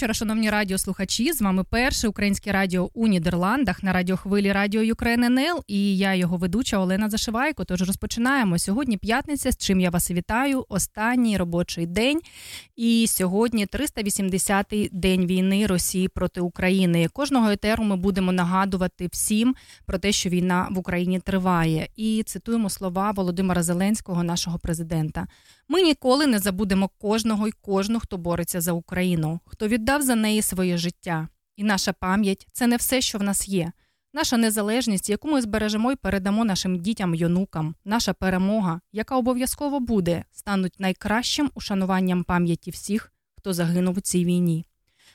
Вечора, шановні радіослухачі. З вами перше українське радіо у Нідерландах на радіохвилі Radio Ukraine NL і я його ведуча Олена Зашивайко. Тож розпочинаємо сьогодні. П'ятниця, з чим я вас вітаю. Останній робочий день. І сьогодні 380-й день війни Росії проти України. Кожного етеру ми будемо нагадувати всім про те, що війна в Україні триває. І цитуємо слова Володимира Зеленського, нашого президента. Ми ніколи не забудемо кожного і кожну, хто бореться за Україну, хто віддав за неї своє життя. І наша пам'ять це не все, що в нас є. Наша незалежність, яку ми збережемо і передамо нашим дітям й онукам, наша перемога, яка обов'язково буде, стануть найкращим ушануванням пам'яті всіх, хто загинув у цій війні.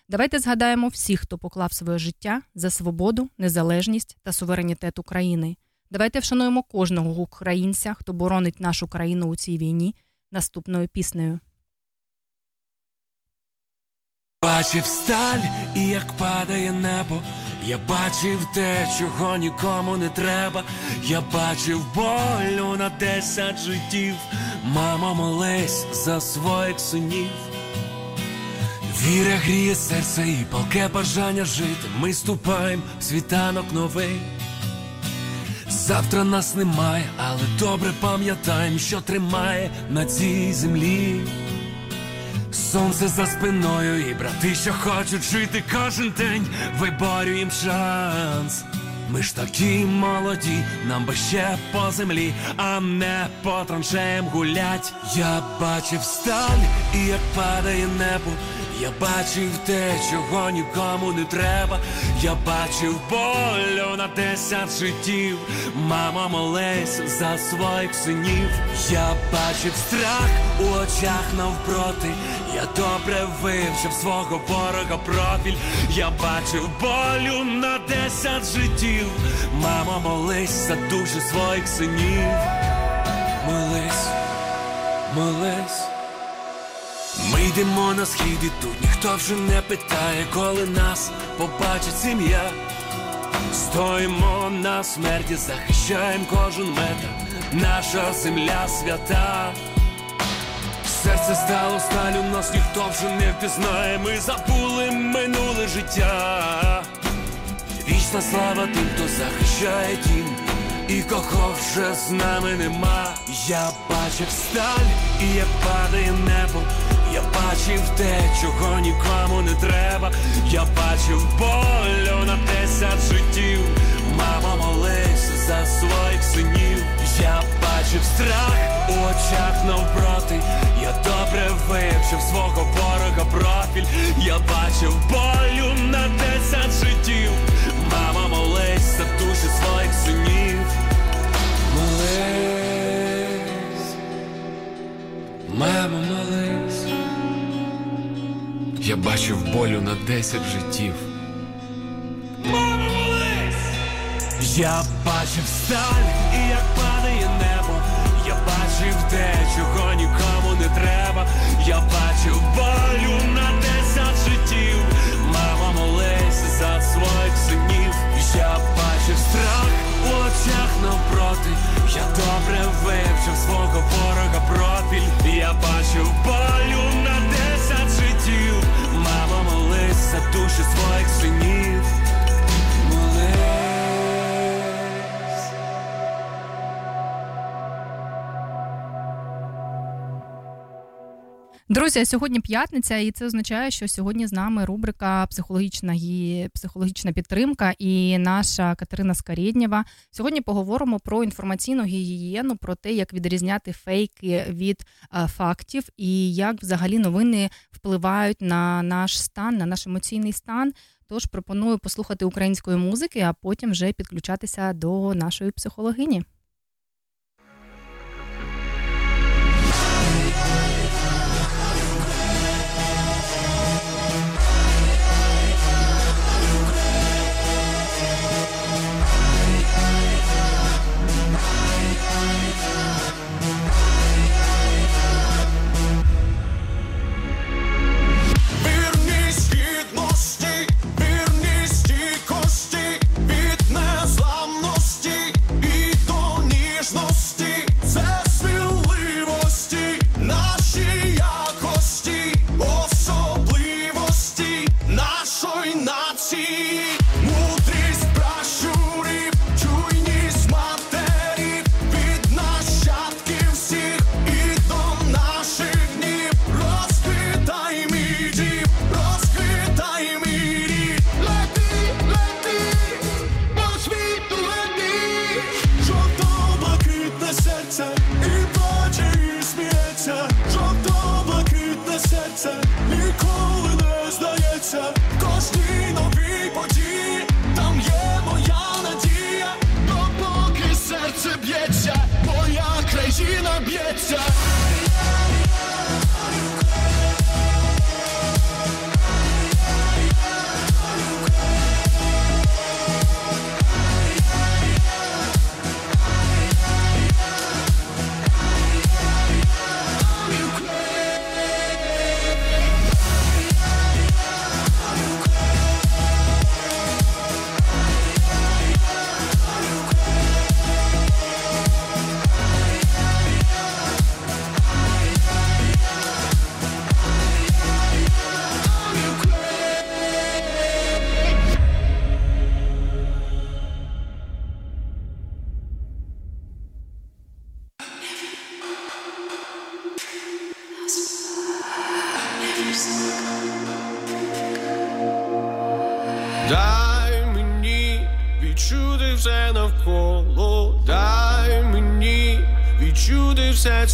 Давайте згадаємо всіх, хто поклав своє життя за свободу, незалежність та суверенітет України. Давайте вшануємо кожного українця, хто боронить нашу країну у цій війні наступною піснею. Бачив сталь, і як падає небо. Я бачив те, чого нікому не треба. Я бачив болю на десять життів. Мамо, молись за своїх синів. Віра гріє серце і палке бажання жити. Ми ступаємо в світанок новий. Завтра нас немає, але добре пам'ятаємо, що тримає на цій землі. Сонце за спиною, і брати, що хочуть жити кожен день, виборюєм шанс. Ми ж такі молоді, нам би ще по землі, а не по траншеям гулять. Я бачив сталь, і як падає небо. Я бачив те, чого нікому не треба. Я бачив болю на десять життів. Мама молись за своїх синів. Я бачив страх у очах навпроти. Я добре вивчив свого ворога профіль. Я бачив болю на десять життів. Мама молись за душі своїх синів. Молись, молись. Ми йдемо на схід і тут ніхто вже не питає, коли нас побачить сім'я. Стоїмо на смерті, захищаємо кожен метр, наша земля свята. Серце стало сталю, нас ніхто вже не впізнає, ми забули минуле життя. Вічна слава тим, хто захищає дім, і кого вже з нами нема. Я бачив сталь, і як падає небо. Я бачив те, чого нікому не треба. Я бачив болю на десять життів. Мама молись за своїх синів. Я бачив страх у очах навпроти. Я добре вивчив свого ворога профіль. Я бачив болю на десять життів. Мама молись за душі своїх синів. Молись, мама молись. Я бачив болю на десять життів. Я бачив сталь і як падає небо. Я бачив те, чого нікому не треба. Я бачив болю на десять життів. Мама молися за своїх синів. Я бачив страх у очах навпроти. Я добре вивчив свого ворога профіль. Я бачив болю на десять. за душу своїх синів. Друзі, сьогодні п'ятниця, і це означає, що сьогодні з нами рубрика психологічна гі... психологічна підтримка і наша Катерина Скарєднєва. Сьогодні поговоримо про інформаційну гігієну, про те, як відрізняти фейки від а, фактів, і як взагалі новини впливають на наш стан, на наш емоційний стан. Тож пропоную послухати української музики, а потім вже підключатися до нашої психологині. up.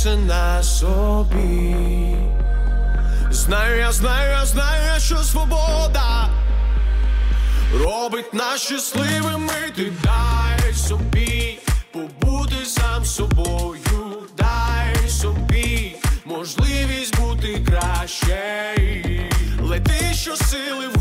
Все на собі. Знаю, я знаю, я знаю, що свобода робить нас щасливими, ти дай собі побути сам собою, дай собі можливість бути краще. Лети щосили вгору, світися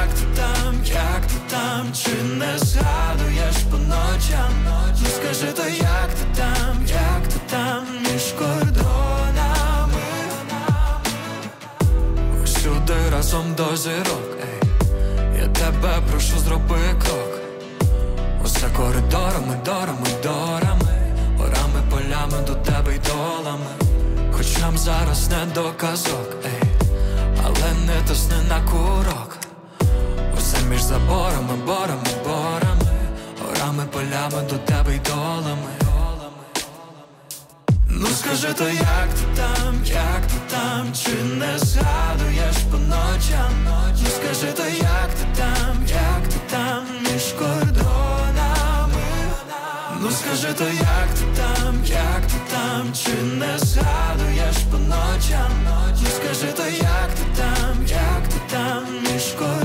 Як ти там, як ти там, чи не згадуєш по ночам? Ну скажи, то як ти там, як ти там, між кордонами? усюди разом до зірок, ей, я тебе прошу, зроби крок. Усе коридорами, дорами, дорами, горами, полями до тебе й долами. Хоч нам зараз не до казок, ей, але не тисни на курок між заборами, борами, борами, горами, полями до тебе й долами. Ну скажи то, як ти там, як ти там, чи не згадуєш по ночам? Ну скажи то, як ти там, як ти там, між кордонами? Ну скажи то, як ти там, як ти там, чи не згадуєш по ночам? Ну скажи то, як ти там, як ти там, між кордонами?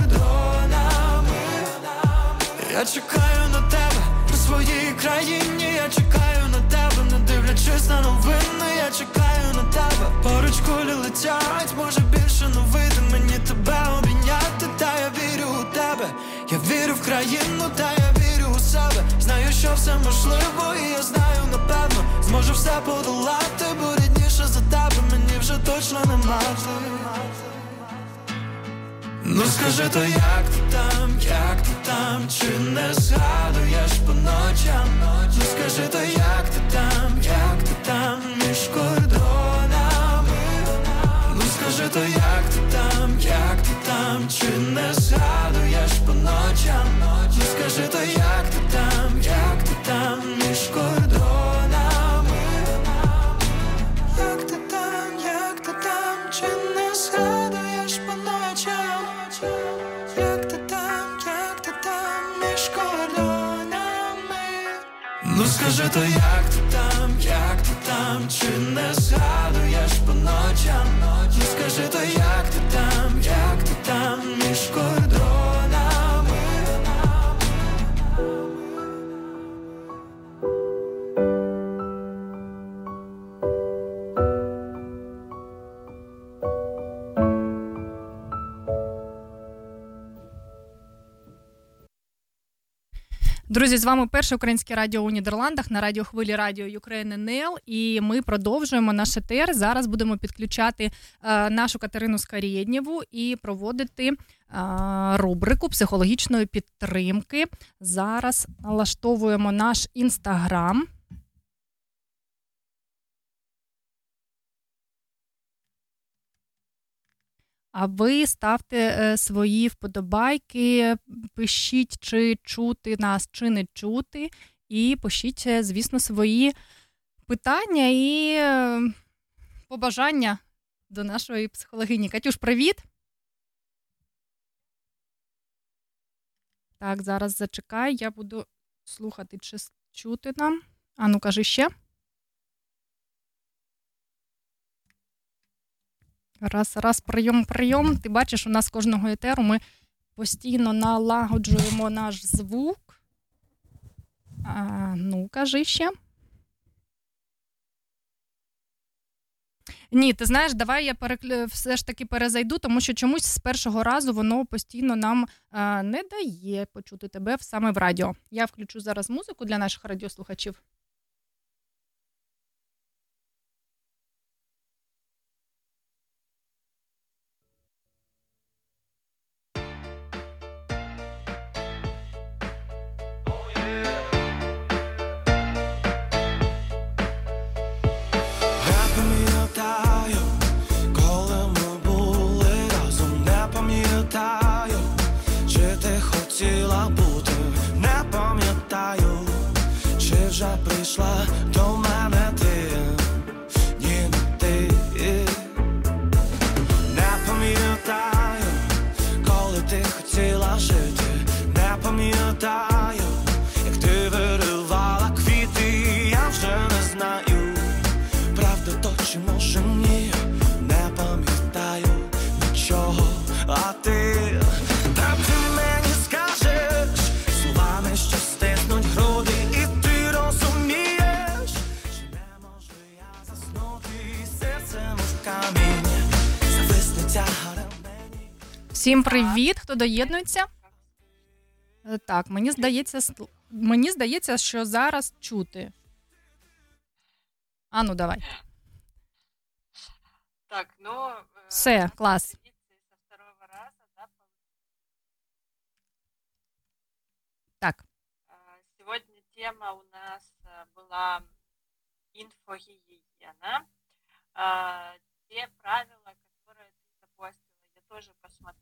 Я чекаю на тебе у своїй країні, я чекаю на тебе, не дивлячись на новини, я чекаю на тебе. Поруч кулі летять, може більше вийде мені тебе обійняти, та я вірю у тебе, я вірю в країну, та я вірю у себе. Знаю, що все можливо, і я знаю напевно, зможу все подолати, бо рідніше за тебе мені вже точно нема. Ну скажи то як ти там, як ти там, чи не згадуєш по ночам? Ну скажи то як ти там, як ти там, між кордонами? Ну скажи то як ти там, як ти там, чи не згадуєш по ночам? Ну скажи то як ти там, як ти там, між кордонами? Ну скажи то як ти там, як ти там, чи не згадуєш по ночам? Ну скажи то як ти там, як ти там, між кордонами? Друзі, з вами перше українське радіо у Нідерландах на радіохвилі Радіо Ukraine НЛ. І ми продовжуємо наш етер. Зараз будемо підключати е, нашу Катерину Скарєднєву і проводити е, рубрику психологічної підтримки. Зараз налаштовуємо наш інстаграм. А ви ставте е, свої вподобайки, пишіть, чи чути нас, чи не чути, і пишіть, е, звісно, свої питання і е, побажання до нашої психологині. Катюш, привіт! Так, зараз зачекай, я буду слухати, чи чути нам. А ну кажи ще. Раз, раз, прийом, прийом. Ти бачиш, у нас кожного етеру ми постійно налагоджуємо наш звук. А, ну, кажи ще. Ні, ти знаєш, давай я перекля... все ж таки перезайду, тому що чомусь з першого разу воно постійно нам а, не дає почути тебе саме в радіо. Я включу зараз музику для наших радіослухачів. Привіт, хто доєднується. Е, Так, мені здається, мені здається, що зараз чути. А ну давай. Так, ну... э, Все, клас. Так. А, Сегодня тема у нас а, была инфогигиена. Те правила,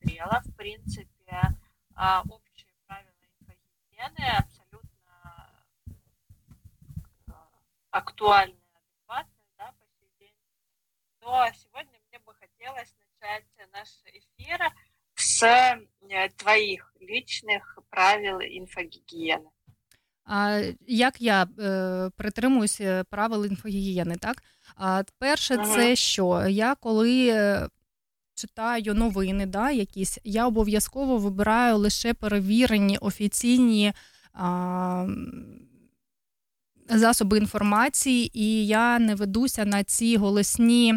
посмотрела. В принципе, а, общие правила инфогигиены абсолютно а, актуальны, адекватны да, по сей день. Но сегодня мне бы хотелось начать наш эфир с э, твоих личных правил инфогигиены. А, Як я е, притримуюся правил інфогігієни, так? А, Перше, Ага. це що? Я коли е, читаю новини, да, якісь, я обов'язково вибираю лише перевірені офіційні а, засоби інформації, і я не ведуся на ці голосні.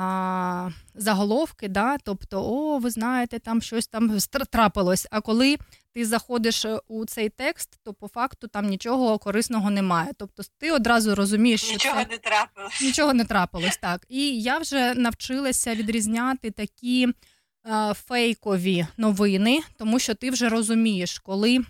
А, заголовки, да, тобто, о, ви знаєте, там щось там трапилось. А коли ти заходиш е, у цей текст, то по факту там нічого корисного немає. Тобто ти одразу розумієш, що Нічого це не трапилось. нічого не трапилось. Так. І я вже навчилася відрізняти такі е, фейкові новини, тому що ти вже розумієш, коли.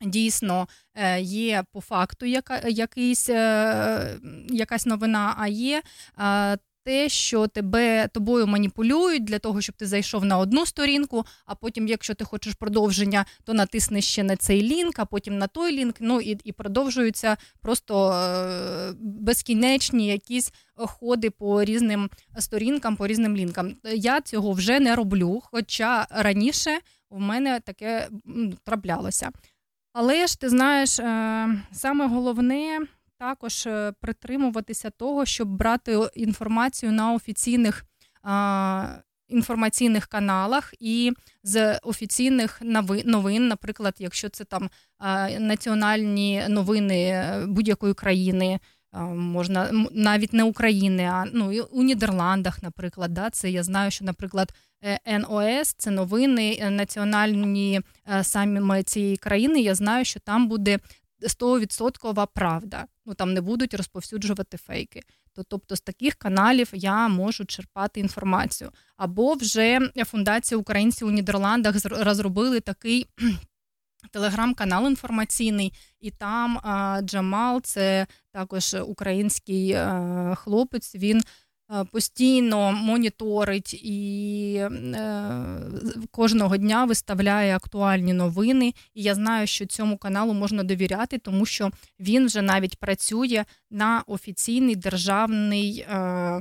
Дійсно е, є по факту яка, якийсь, е, якась новина, а є е, те, що тебе тобою маніпулюють для того, щоб ти зайшов на одну сторінку, а потім, якщо ти хочеш продовження, то натисни ще на цей лінк, а потім на той лінк. Ну і, і продовжуються просто е, безкінечні якісь ходи по різним сторінкам, по різним лінкам. Я цього вже не роблю, хоча раніше в мене таке траплялося. Але ж ти знаєш, е, саме головне також е, притримуватися того, щоб брати інформацію на офіційних е, інформаційних каналах і з офіційних новин, наприклад, якщо це там е, національні новини е, будь-якої країни. Можна навіть не України, а ну у Нідерландах, наприклад, да, це я знаю, що, наприклад, е, НОС це новини національні саме цієї країни. Я знаю, що там буде 100% правда. Ну там не будуть розповсюджувати фейки. То, тобто з таких каналів я можу черпати інформацію. Або вже фундація українців у Нідерландах розробили такий. Телеграм-канал інформаційний, і там а, Джамал, це також український а, хлопець. Він постійно моніторить і е, кожного дня виставляє актуальні новини. І я знаю, що цьому каналу можна довіряти, тому що він вже навіть працює на офіційний державний. Е,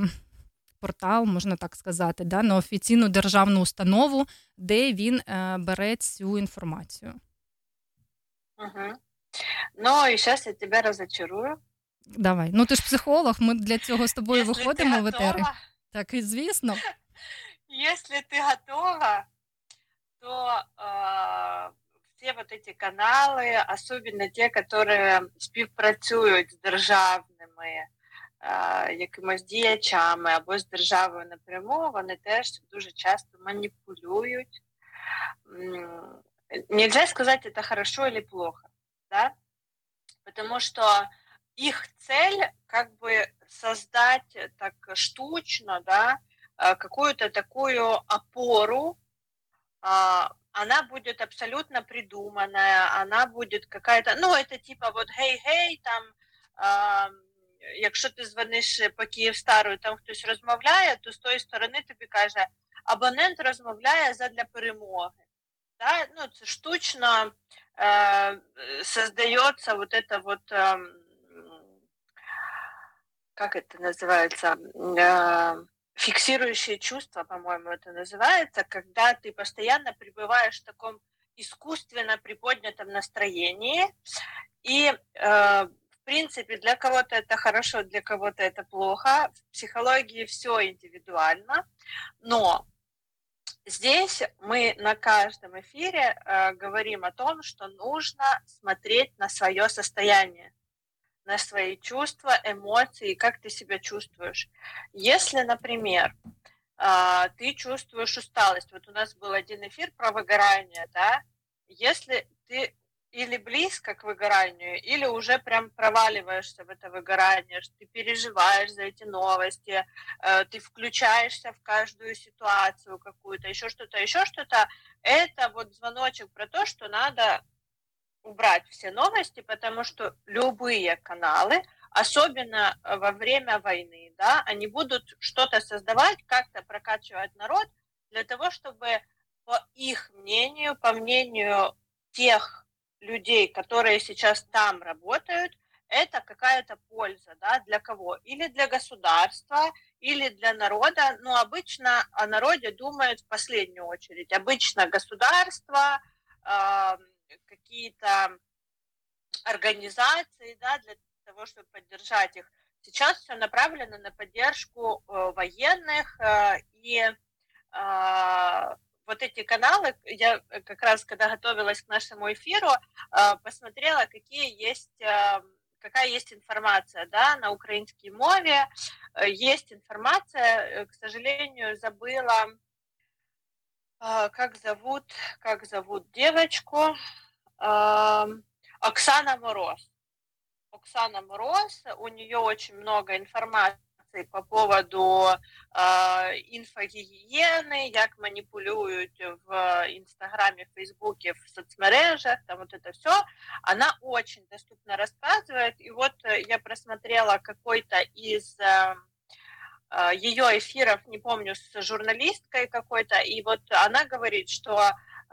Портал, можна так сказати, да, на офіційну державну установу, де він е, бере цю інформацію. Мгм. Ну, и сейчас я тебя разочарую. Давай. Ну ти ж психолог, ми для цього з тобою Если виходимо ты в етери. готова, Так і звісно. если ты готова, то э, все вот эти каналы, особенно те, которые співпрацюють з державними е, якимось діячами або з державою напряму, вони теж дуже часто маніпулюють. М, Нельзя сказать, это хорошо или плохо, да? Потому что их цель как бы создать э, так штучно, да, э, какую-то такую опору, а, она будет абсолютно придуманная, она будет какая-то, ну, это типа вот гей-гей, там, а, якщо ти дзвониш по Київстару, і там хтось розмовляє, то з тої сторони тобі каже, абонент розмовляє задля перемоги. Да? Ну, це штучно э, создается вот это вот, эм, как это называется, э, фиксирующее чувство, по-моему, это называется, когда ты постоянно пребываешь в таком искусственно приподнятом настроении, и, э, в принципе, для кого-то это хорошо, для кого-то это плохо. В психологии все индивидуально, но Здесь мы на каждом эфире э, говорим о том, что нужно смотреть на свое состояние, на свои чувства, эмоции, как ты себя чувствуешь. Если, например, э, ты чувствуешь усталость, вот у нас был один эфир про выгорание, да, если ты или близко к выгоранию, или уже прям проваливаешься в это выгорание, что ты переживаешь за эти новости, э, ты включаешься в каждую ситуацию какую-то, еще что-то, еще что-то, это вот звоночек про то, что надо убрать все новости, потому что любые каналы, особенно э, во время войны, да, они будут что-то создавать, как-то прокачивать народ для того, чтобы по их мнению, по мнению тех людей, которые сейчас там работают, это какая-то польза, да, для кого? Или для государства, или для народа. Но обычно о народе думают в последнюю очередь. Обычно государство, э, какие-то организаций, да, для того, чтобы поддержать их. Сейчас все направлено на поддержку э, военных э, и э, вот эти каналы, я как раз, когда готовилась к нашему эфиру, посмотрела, какие есть, какая есть информация, да, на украинской мове, есть информация, к сожалению, забыла, как зовут, как зовут девочку, Эм, Оксана Мороз. Оксана Мороз, у нее очень много информации по поводу э, інфогігієни, як маніпулюють в Инстаграме, Фейсбуке, в соцмережах, там вот это все. Она очень доступно рассказывает. И вот э, я просмотрела какой-то из э, э, ее эфиров, не помню, с журналисткой какой-то, и вот она говорит, что,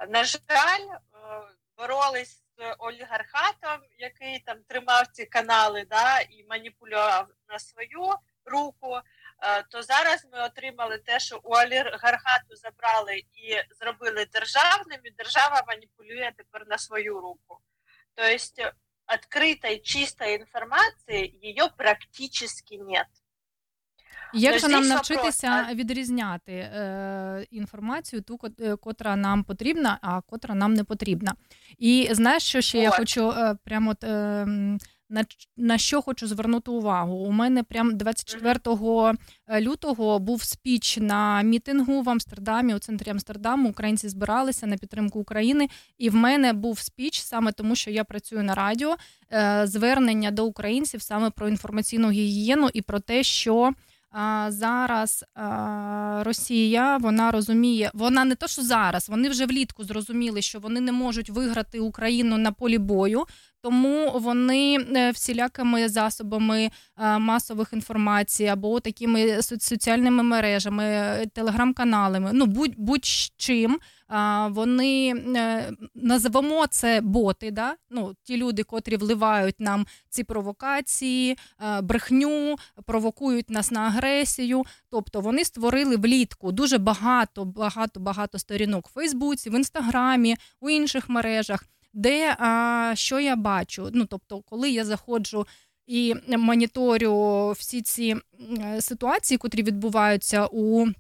на жаль, э, боролись з олігархатом, який там тримав ці канали, да, і маніпулював на свою руку. е, То зараз ми отримали те, що у олігархату забрали і зробили державним, і держава маніпулює тепер на свою руку. Тобто відкритої, чистої інформації її практично нет. Як же нам навчитися вопрос, відрізняти е, інформацію, ту, е, котра нам потрібна, а котра нам не потрібна? І знаєш, що ще я хочу е, прямо от, е, на, на що хочу звернути увагу? У мене прям 24 лютого був спіч на мітингу в Амстердамі, у центрі Амстердаму. Українці збиралися на підтримку України, і в мене був спіч саме тому, що я працюю на радіо. е, Звернення до українців саме про інформаційну гігієну і про те, що зараз а, Росія вона розуміє, вона не то, що зараз, вони вже влітку зрозуміли, що вони не можуть виграти Україну на полі бою. Тому вони е, всілякими засобами е, масових інформацій або такими соц- соціальними мережами, е, телеграм-каналами, ну будь будь-чим. Вони е, називаємо це боти, да? ну, ті люди, котрі вливають нам ці провокації, брехню, провокують нас на агресію. Тобто вони створили влітку дуже багато, багато, багато сторінок в Фейсбуці, в Інстаграмі, у інших мережах, де а, що я бачу. Ну тобто, коли я заходжу. І моніторю всі ці ситуації, котрі відбуваються у е,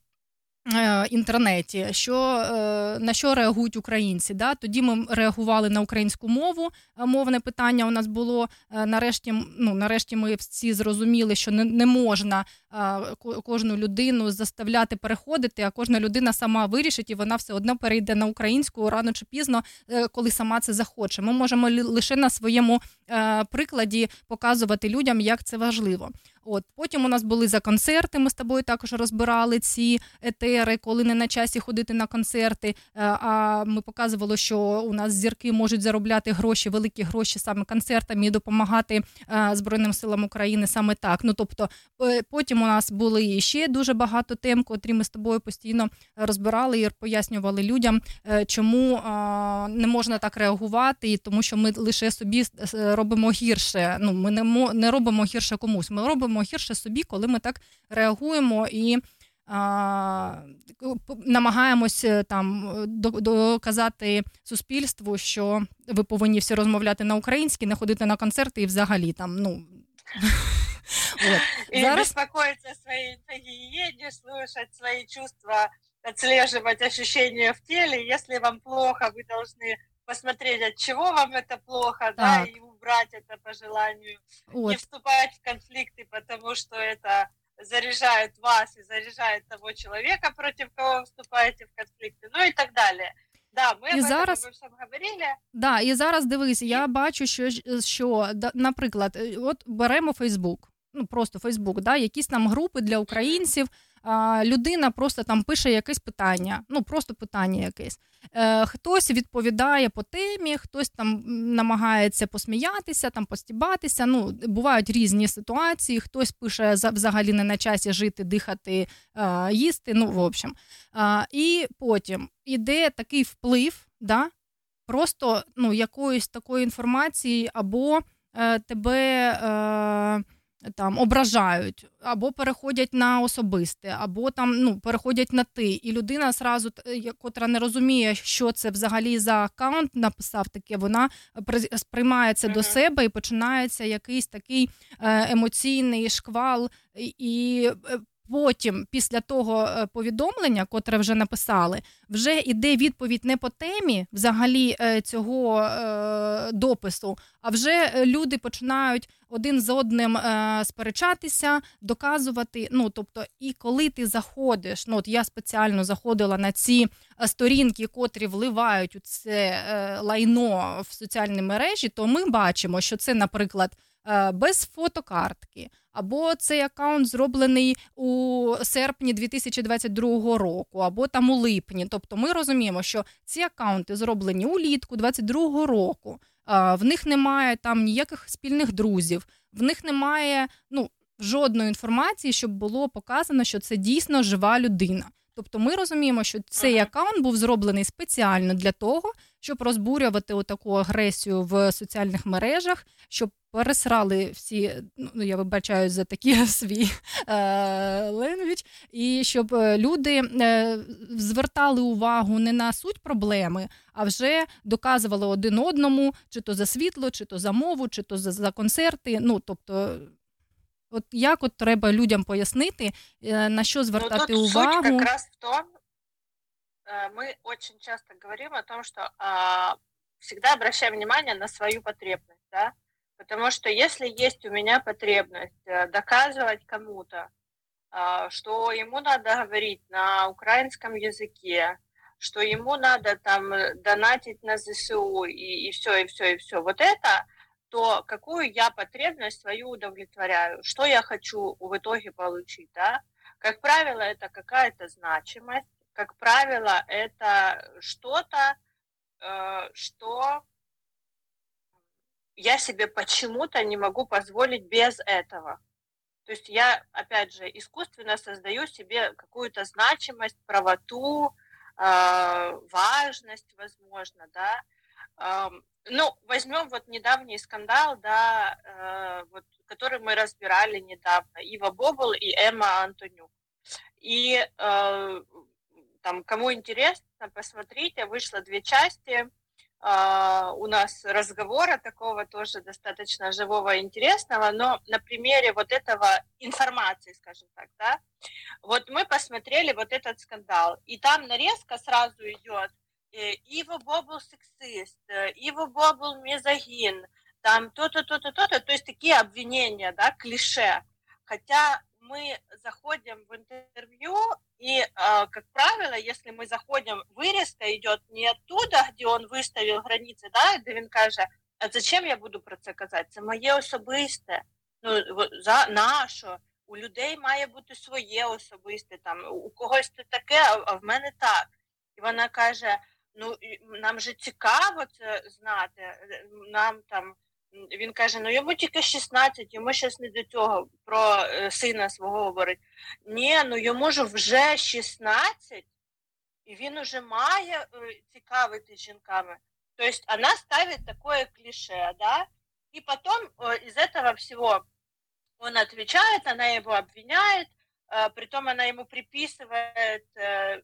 інтернеті, що, е, на що реагують українці. Да? Тоді ми реагували на українську мову. е, Мовне питання у нас було. Е, Нарешті, ну, нарешті ми всі зрозуміли, що не, не можна е, ко- кожну людину заставляти переходити, а кожна людина сама вирішить, і вона все одно перейде на українську рано чи пізно, е, коли сама це захоче. Ми можемо лише на своєму е, прикладі показувати людям, як це важливо. От потім у нас були за концерти. Ми з тобою також розбирали ці етери, коли не на часі ходити на концерти. е, А ми показували, що у нас зірки можуть заробляти гроші, великі гроші саме концертами і допомагати е, Збройним силам України саме так. Ну тобто, е, потім у нас були ще дуже багато тем, котрі ми з тобою постійно розбирали і пояснювали людям, чому не можна так реагувати, і тому що ми лише собі робимо гірше. Ну ми не робимо гірше комусь. Ми робимо гірше собі, коли ми так реагуємо і. А, намагаємось е, там доказати суспільству, що ви повинні всі розмовляти на українській, не ходити на концерти і взагалі там ну от. И Зараз беспокоиться о своей гигиене, слушать свои чувства, отслеживать ощущения в теле. Если вам плохо, вы должны посмотреть, от чего вам это плохо, да, Так. и убрать это по желанию. Не от вступать в конфликты, потому что это заряжает вас и заряжает того человека, против кого вы вступаете в конфликты, ну и так далее. Да, мы И об этом зараз- обо всем говорили. Да, і зараз дивись, я бачу, що, що да, наприклад, е, от беремо Фейсбук, ну просто Фейсбук, да, якісь там групи для українців. Людина просто там пише якесь питання, ну просто питання якесь. Е, хтось відповідає по темі, хтось там намагається посміятися, там постібатися. Ну, бувають різні ситуації. Хтось пише взагалі не на часі жити, дихати, е, їсти. Ну, в общем. І потім іде такий вплив, да, просто ну, якоїсь такої інформації, або е, тебе е, там ображають, або переходять на особисте, або там ну переходять на ти, і людина зразу, котра не розуміє, що це взагалі за аккаунт, написав таке, вона сприймає це mm-hmm. до себе і починається якийсь такий е, емоційний шквал і е, потім, після того е, повідомлення, котре вже написали, вже йде відповідь не по темі взагалі е, цього е, допису, а вже люди починають один з одним сперечатися, доказувати. Ну тобто, і коли ти заходиш, ну от я спеціально заходила на ці сторінки, котрі вливають у це лайно в соціальні мережі, то ми бачимо, що це, наприклад. Е, без фотокартки, або цей аккаунт зроблений у серпні 2022 року, або там у липні. Тобто ми розуміємо, що ці аккаунти зроблені улітку 2022 року. Е, в них немає там ніяких спільних друзів, в них немає ну, жодної інформації, щоб було показано, що це дійсно жива людина. Тобто ми розуміємо, що цей аккаунт був зроблений спеціально для того, щоб розбурювати таку агресію в соціальних мережах, щоб пересрали всі, ну я вибачаю за такі свій ленвіч, і щоб е, люди е, звертали увагу не на суть проблеми, а вже доказували один одному, чи то за світло, чи то за мову, чи то за, за концерти. Ну тобто. От як от треба людям пояснити, е, на що звертати ну, увагу? Суть как раз в том, мы очень часто говорим о том, что а, всегда обращаем внимание на свою потребность, да, потому что если есть у меня потребность э, доказывать кому-то, а, что ему надо говорить на украинском языке, что ему надо там э, донатить на ЗСУ и, и все, и все, и все, вот это, то какую я потребность свою удовлетворяю, что я хочу в итоге получить, да? Как правило, это какая-то значимость, как правило, это что-то, э, что я себе почему-то не могу позволить без этого. То есть я, опять же, искусственно создаю себе какую-то значимость, правоту, э, важность, возможно, да. Э, ну, возьмем вот недавний скандал, да, э, вот, который мы разбирали недавно, Ива Бобл и Эмма Антонюк. И там, кому интересно, посмотрите, вышло две части. Uh, у нас разговора такого тоже достаточно живого и интересного, но на примере вот этого информации, скажем так, да, вот мы посмотрели вот этот скандал, и там нарезка сразу идет э, Ива Бобл сексист, э, Ива Бобл мезогин, там то-то, то-то, то-то, то есть такие обвинения, да, клише. Хотя мы заходим в интервью, и, как правило, если мы заходим, вырезка идет не оттуда, где он виставив границі, да, де він каже, а зачем я буду про це казати? Це моє особисте. Ну, за нащо? У людей має бути своє особисте, там, у когось це таке, а в мене так. І вона каже: ну, нам же цікаво це знати, нам там він каже: ну йому тільки 16, йому щось не до цього про е, сина свого говорить. Ні, ну йому ж вже 16, і він уже має е, цікавитись жінками. То есть она ставит такое клише, да, и потом из этого всего он отвечает, она его обвиняет, притом она ему приписывает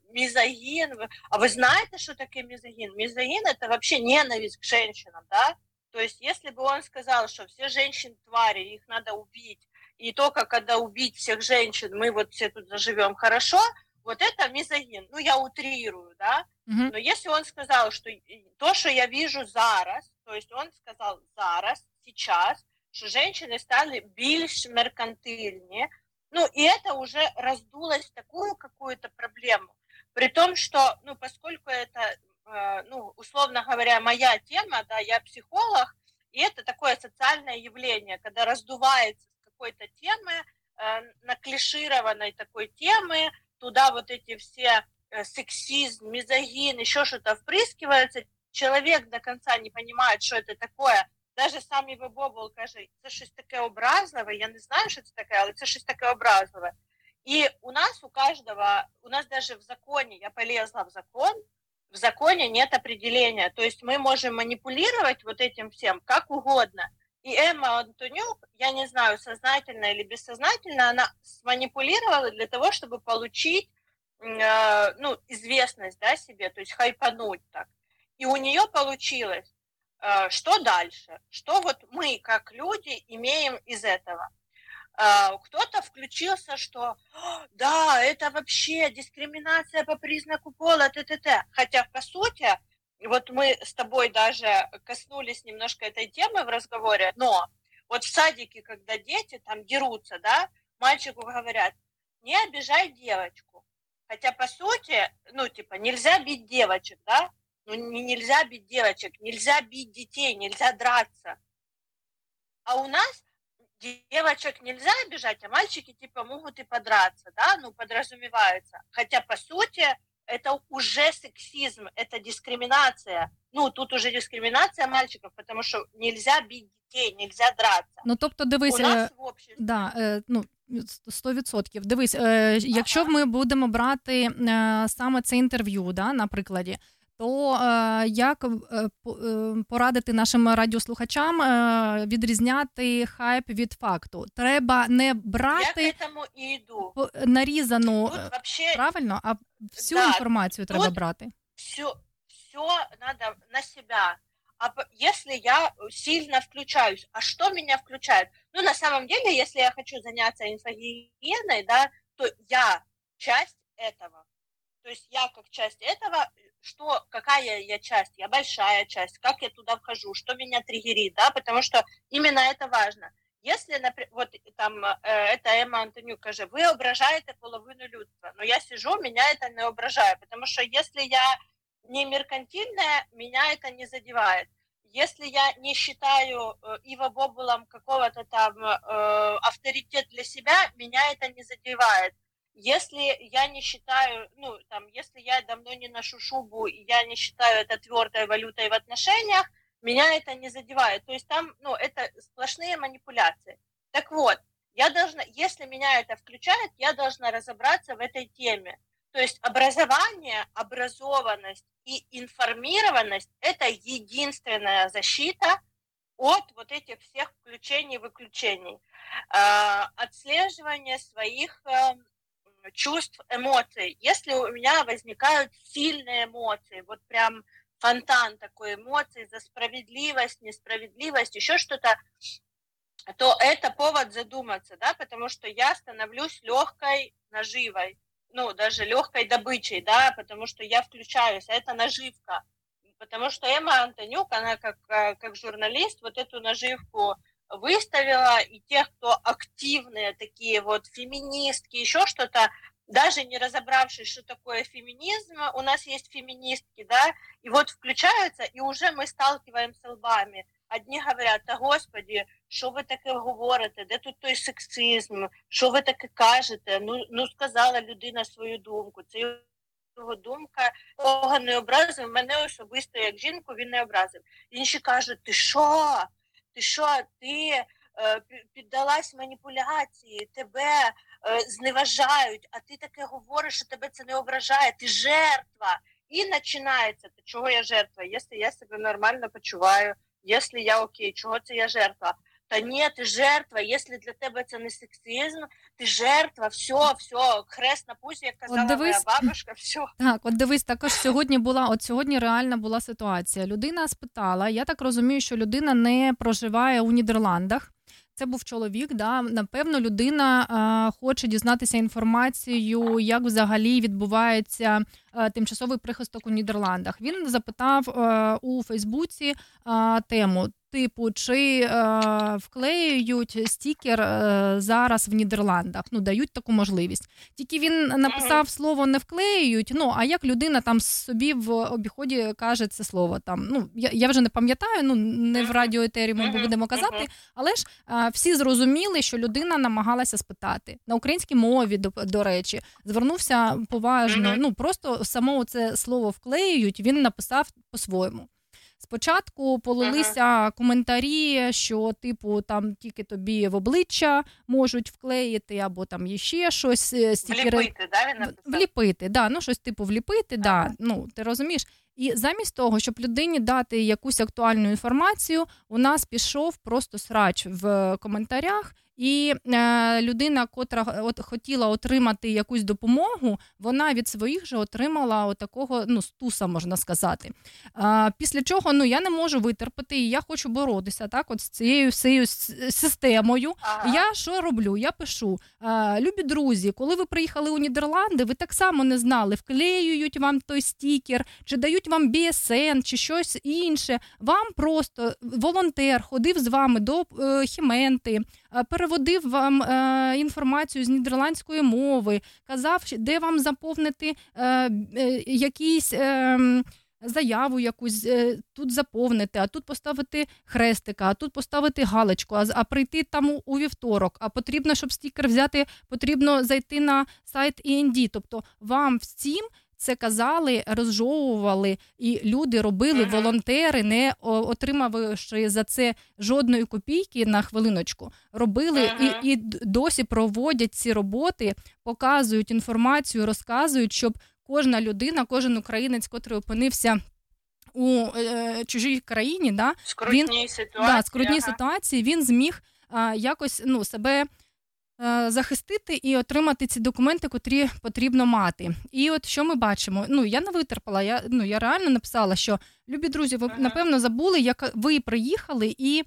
мизогин. А вы знаете, что такое мизогин? Мизогин – это вообще ненависть к женщинам, да? То есть, если бы он сказал, что все женщины твари, их надо убить, и только когда убить всех женщин, мы вот все тут заживем хорошо, вот это мизогин. Ну, я утрирую, да? Mm-hmm. Но если он сказал, что то, что я вижу зараз, то есть он сказал зараз, сейчас, что женщины стали більш меркантильнее, ну, и это уже раздулось такую какую-то проблему. При том, что, ну, поскольку это ну, условно говоря, моя тема, да, я психолог, и это такое социальное явление, когда раздувается с какой-то темы, э, на клишированной такой темы, туда вот эти все э, сексизм, мизогин, еще что-то впрыскивается, человек до конца не понимает, что это такое, даже сам его Бобл каже, щось таке образливе, я не знаю, що це таке, це щось таке образливе. И у нас, у каждого, у нас даже в законе, я полезла в закон, в законе нет определения. То есть мы можем манипулировать вот этим всем как угодно. И Эмма Антонюк я не знаю, сознательно или бессознательно, она сманипулировала для того, чтобы получить э, ну, известность да, себе, то есть хайпануть так. И у нее получилось. Э, Что дальше? Что вот мы, как люди, имеем из этого? Э, Кто-то включился, что «А, да, это вообще дискриминация по признаку пола, т.т.т. Хотя, по сути, вот мы с тобой даже коснулись немножко этой темы в разговоре, но вот в садике, когда дети там дерутся, да, мальчику говорят, не обижай девочку. Хотя, по сути, ну, типа, нельзя бить девочек, да? Ну, не, нельзя бить девочек, нельзя бить детей, нельзя драться. А у нас девочек нельзя обижать, а мальчики, типа, могут и подраться, да? Ну, подразумевается. Хотя, по сути, это уже сексизм, это дискриминация. Ну, тут уже дискриминация мальчиков, потому что нельзя бить детей, нельзя драться. Ну тобто, дивись, У нас е, в да, е, ну. 100%. Дивись, е, якщо ми будемо брати саме це інтерв'ю, да, на прикладі, то е, як е, по- е, порадити нашим радіослухачам е, відрізняти хайп від факту? Треба не я брати к этому и иду. по- нарізану Тут е, вообще правильно, а всю Да, інформацію треба тут- брати. все, все надо на себя. А п- если я сильно включаюсь, а что меня включает? Ну, на самом деле, если я хочу заняться инфогигиеной, да, то я часть этого. То есть я как часть этого, что, какая я часть? Я большая часть, как я туда вхожу, что меня триггерит, да, потому что именно это важно. Если, например, вот там э, это Эмма Антонюк каже, вы ображаете половину людства, но я сижу, меня это не ображает, потому что если я не меркантильная, меня это не задевает. Если я не считаю э, Ива Бобулом какого-то там э, авторитет для себя, меня это не задевает. Если я не считаю, ну, там, если я давно не ношу шубу, и я не считаю это твердой валютой в отношениях, меня это не задевает. То есть там, ну, это сплошные манипуляции. Так вот, я должна, если меня это включает, я должна разобраться в этой теме. То есть образование, образованность и информированность – это единственная защита от вот этих всех включений-выключений. А, Отслеживание своих э, чувств, эмоций. Если у меня возникают сильные эмоции, вот прям фонтан такой эмоций за справедливость, несправедливость, еще что-то, то это повод задуматься, да, потому что я становлюсь легкой наживой, ну, даже легкой добычей, да, потому что я включаюсь, а это наживка. Потому что Эмма Антонюк, она как, э, как журналист вот эту наживку выставила, и тех, кто активные такие вот феминистки, еще что-то, даже не разобравшись, что такое феминизм, у нас есть феминистки, да, и вот включаются, и уже мы сталкиваемся лбами. Одні говорять, та господі, що ви таке говорите, де тут той сексизм, що ви таке кажете? Ну, ну сказала людина свою думку. Це його думка, кого не образив, мене особисто як жінку він не образив. Інші кажуть, ти що? Ти що, ти е, піддалась маніпуляції, тебе е, зневажають, а ти таке говориш, що тебе це не ображає, ти жертва. І починається, чого я жертва? Якщо я себе нормально почуваю, якщо я окей, чого це я жертва? Та ні, ти жертва, якщо для тебе це не сексизм, ти жертва, все, все, хрест на пузі, як казала моя дивись. бабушка, все. Так, от дивись, також сьогодні була, от сьогодні реальна була ситуація. Людина спитала, я так розумію, що людина не проживає у Нідерландах. Це був чоловік. Да, напевно, людина а, хоче дізнатися інформацію, як взагалі відбувається а, тимчасовий прихисток у Нідерландах. Він запитав а, у Фейсбуці а, тему. Типу, чи е, вклеюють стікер е, зараз в Нідерландах? Ну дають таку можливість. Тільки він написав слово не вклеюють. Ну а як людина там собі в обіході каже це слово? Там ну я, я вже не пам'ятаю. Ну не в радіоетері ми будемо казати, але ж е, всі зрозуміли, що людина намагалася спитати на українській мові. До, до речі, звернувся поважно. Ну просто само це слово вклеюють. Він написав по-своєму. Спочатку полилися коментарі, що, типу, там тільки тобі в обличчя можуть вклеїти, або там є ще щось, е, стікери. Вліпити, да, він написав? Вліпити, да, ну щось типу вліпити, да, ну ти розумієш. І замість того, щоб людині дати якусь актуальну інформацію, у нас пішов просто срач в коментарях. І е, людина, котра от хотіла отримати якусь допомогу, вона від своїх же отримала отакого ну стуса, можна сказати. Е, після чого ну я не можу витерпати, і я хочу боротися так, от з цією всією системою. Ага. Я що роблю? Я пишу: е, любі друзі, коли ви приїхали у Нідерланди, ви так само не знали, вклеюють вам той стікер, чи дають вам BSN, чи щось інше. Вам просто волонтер ходив з вами до е, Хіменти, е, переводив вам е, інформацію з нідерландської мови, казав, де вам заповнити е, е, якісь. Е, Заяву якусь е, тут заповнити, а тут поставити хрестика, а тут поставити галочку, а, а прийти там у, у вівторок. А потрібно, щоб стікер взяти, потрібно зайти на сайт END. Тобто вам всім це казали, розжовували, і люди робили волонтери, не отримавши за це жодної копійки на хвилиночку. Робили і, і досі проводять ці роботи, показують інформацію, розказують, щоб кожна людина, кожен українець, котрий опинився у е, чужій країні, да, Скрутні ситуації. да, скрутні ага. ситуації, він зміг а, якось ну, себе захистити і отримати ці документи, котрі потрібно мати. І от що ми бачимо? Ну я не витерпала. Я ну я реально написала, що любі друзі, ви напевно забули, як ви приїхали, і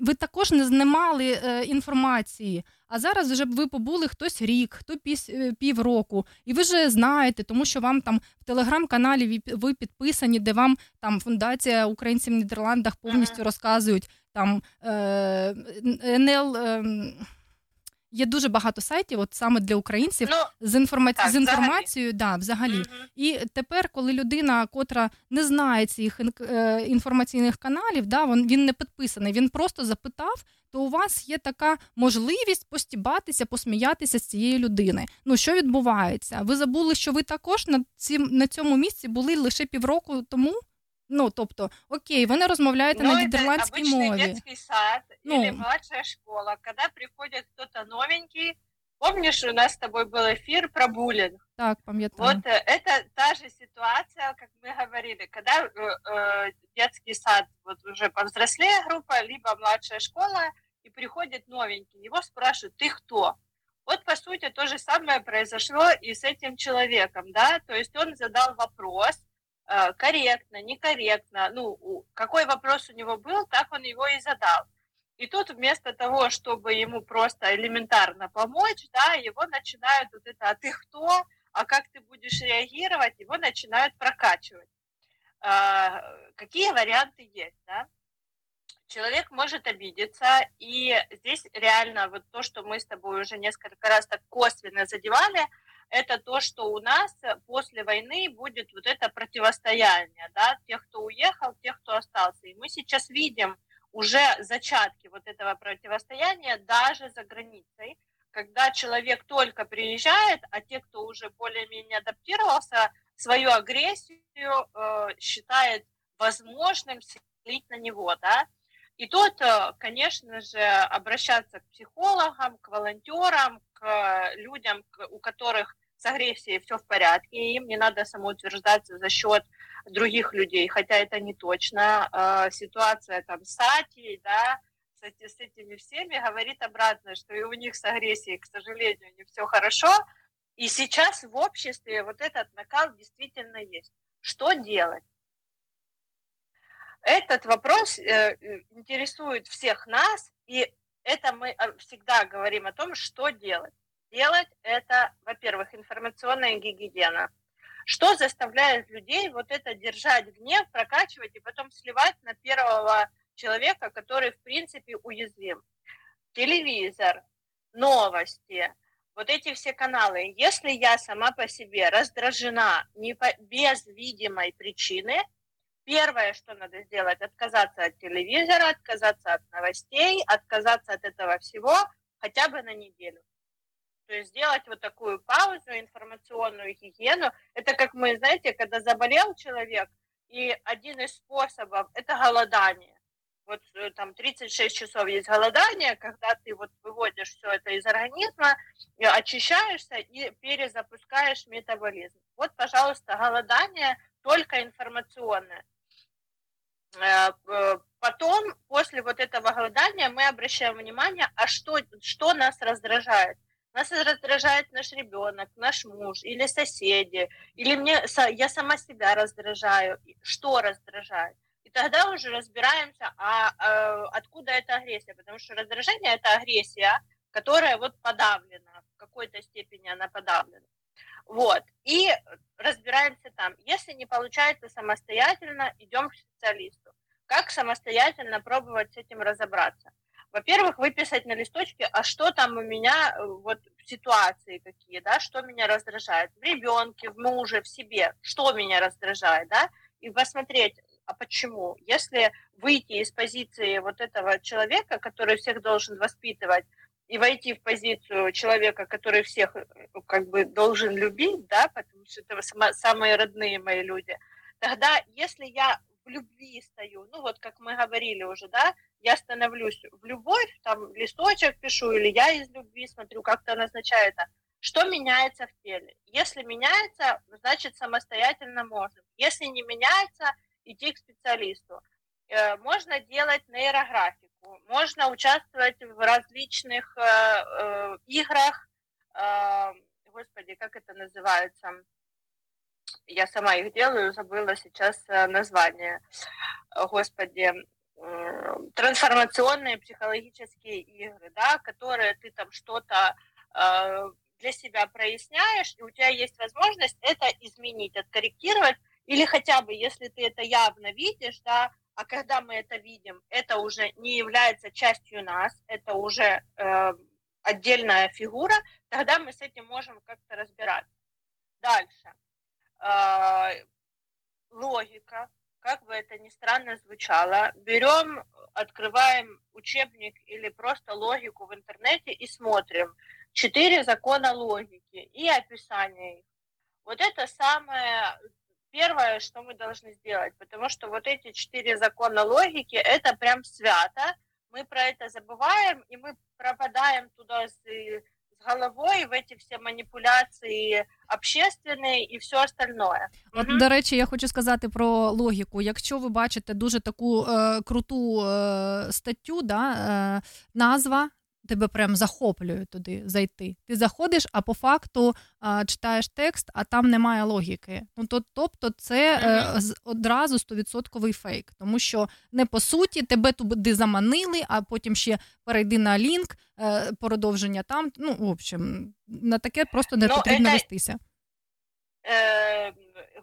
ви також не, мали е, інформації. А зараз вже ви побули хтось рік, хто е, півроку, і ви вже знаєте, тому що вам там в телеграм-каналі ви- ви підписані, де вам там фундація українців в Нідерландах повністю розказують там е, НЛ. Е, Є дуже багато сайтів, от саме для українців, Ну, з, інформа... так, з інформацією, да, взагалі. мгм. І тепер, коли людина, котра не знає цих е, інформаційних каналів, да, він, він не підписаний, він просто запитав, то у вас є така можливість постібатися, посміятися з цієї людини. Ну що відбувається? Ви забули, що ви також на цім на цьому місці були лише півроку тому? Ну тобто, окей, ви не розмовляєте Ну, на это нідерландській обычный мові. детский сад Ну. или младшая школа, когда приходит кто-то новенький. Помнишь, у нас с тобой был эфир про буллинг? Так, пам'ятаю. Вот э, это та же ситуация, как мы говорили, когда э, э, детский сад, вот уже повзрослее группа, либо младшая школа, и приходит новенький, его спрашивают, ты кто? Вот, по сути, то же самое произошло и с этим человеком, да, то есть он задал вопрос, э, корректно, некорректно, ну, какой вопрос у него был, так он его и задал. И тут вместо того, чтобы ему просто элементарно помочь, да, его начинают вот это, а ты кто, а как ты будешь реагировать, его начинают прокачивать. А, Какие варианты есть, да? Человек может обидеться, и здесь реально вот то, что мы с тобой уже несколько раз так косвенно задевали, это то, что у нас после войны будет вот это противостояние, да, тех, кто уехал, тех, кто остался. И мы сейчас видим уже зачатки вот этого противостояния даже за границей, когда человек только приезжает, а те, кто уже более-менее адаптировался, свою агрессию э, считает возможным слить на него, да. И тут, э, конечно же, обращаться к психологам, к волонтерам, к э, людям, у которых с агрессией все в порядке, и им не надо самоутверждаться за счет других людей, хотя это не точно. Э, Ситуация там с Сатией, да, с, эти- с этими всеми говорит обратно, что и у них с агрессией, к сожалению, не все хорошо. И сейчас в обществе вот этот накал действительно есть. Что делать? Этот вопрос э, интересует всех нас, и это мы э, всегда говорим о том, что делать. Делать это, во-первых, информационная гигиена. Что заставляет людей вот это держать гнев, прокачивать и потом сливать на первого человека, который, в принципе, уязвим. Телевизор, новости, вот эти все каналы. Если я сама по себе раздражена не по- без видимой причины, первое, что надо сделать, отказаться от телевизора, отказаться от новостей, отказаться от этого всего хотя бы на неделю. То есть сделать вот такую паузу, информационную гигиену. Это как мы, знаете, когда заболел человек, и один из способов – это голодание. Вот э, там 36 часов есть голодание, когда ты вот выводишь все это из организма, очищаешься и перезапускаешь метаболизм. Вот, пожалуйста, голодание только информационное. Э, э, Потом, после вот этого голодания, мы обращаем внимание, а что, что нас раздражает. Нас раздражает наш ребенок, наш муж или соседи, или мне, я сама себя раздражаю, что раздражает. И тогда уже разбираемся, а, э, откуда эта агрессия, потому что раздражение – это агрессия, которая вот подавлена, в какой-то степени она подавлена. Вот. И разбираемся там. Если не получается самостоятельно, идем к специалисту. Как самостоятельно пробовать с этим разобраться? Во-первых, выписать на листочке, а что там у меня э, вот в ситуации какие, да, что меня раздражает в ребенке, в муже, в себе, что меня раздражает, да, и посмотреть, а почему? Если выйти из позиции вот этого человека, который всех должен воспитывать, и войти в позицию человека, который всех э, как бы должен любить, да, потому что это сама- самые родные мои люди, тогда если я в любви стою, ну вот как мы говорили уже, да, я становлюсь в любовь, там листочек пишу, или я из любви смотрю, как то назначается, что меняется в теле. Если меняется, значит самостоятельно можно. Если не меняется, идти к специалисту. Э, Можно делать нейрографику, можно участвовать в различных э, э, играх, господи, как это называется? Я сама их делаю, забыла сейчас э, название. Господи, трансформационные психологические игры, да, которые ты там что-то э, для себя проясняешь, и у тебя есть возможность это изменить, откорректировать, или хотя бы, если ты это явно видишь, да, а когда мы это видим, это уже не является частью нас, это уже э, отдельная фигура, тогда мы с этим можем как-то разбираться. Дальше. Э, логика, как бы это ни странно звучало, берем, открываем учебник или просто логику в интернете и смотрим четыре закона логики и описание их. Вот это самое первое, что мы должны сделать, потому что вот эти четыре закона логики, это прям свято, мы про это забываем, и мы пропадаем туда с головой в эти все маніпуляції общественные і все остальное. От, угу. до речі, я хочу сказати про логіку. Якщо ви бачите дуже таку е, круту е, статтю, да, е, назва Тебе прям захоплює туди зайти. Ти заходиш, а по факту е, читаєш текст, а там немає логіки. Ну то, тобто, це е, з- одразу 100% фейк, тому що не по суті тебе туди заманили, а потім ще перейди на лінк, е, продовження там. Ну, в общем, на таке просто не Ну, потрібно это- вестися. э,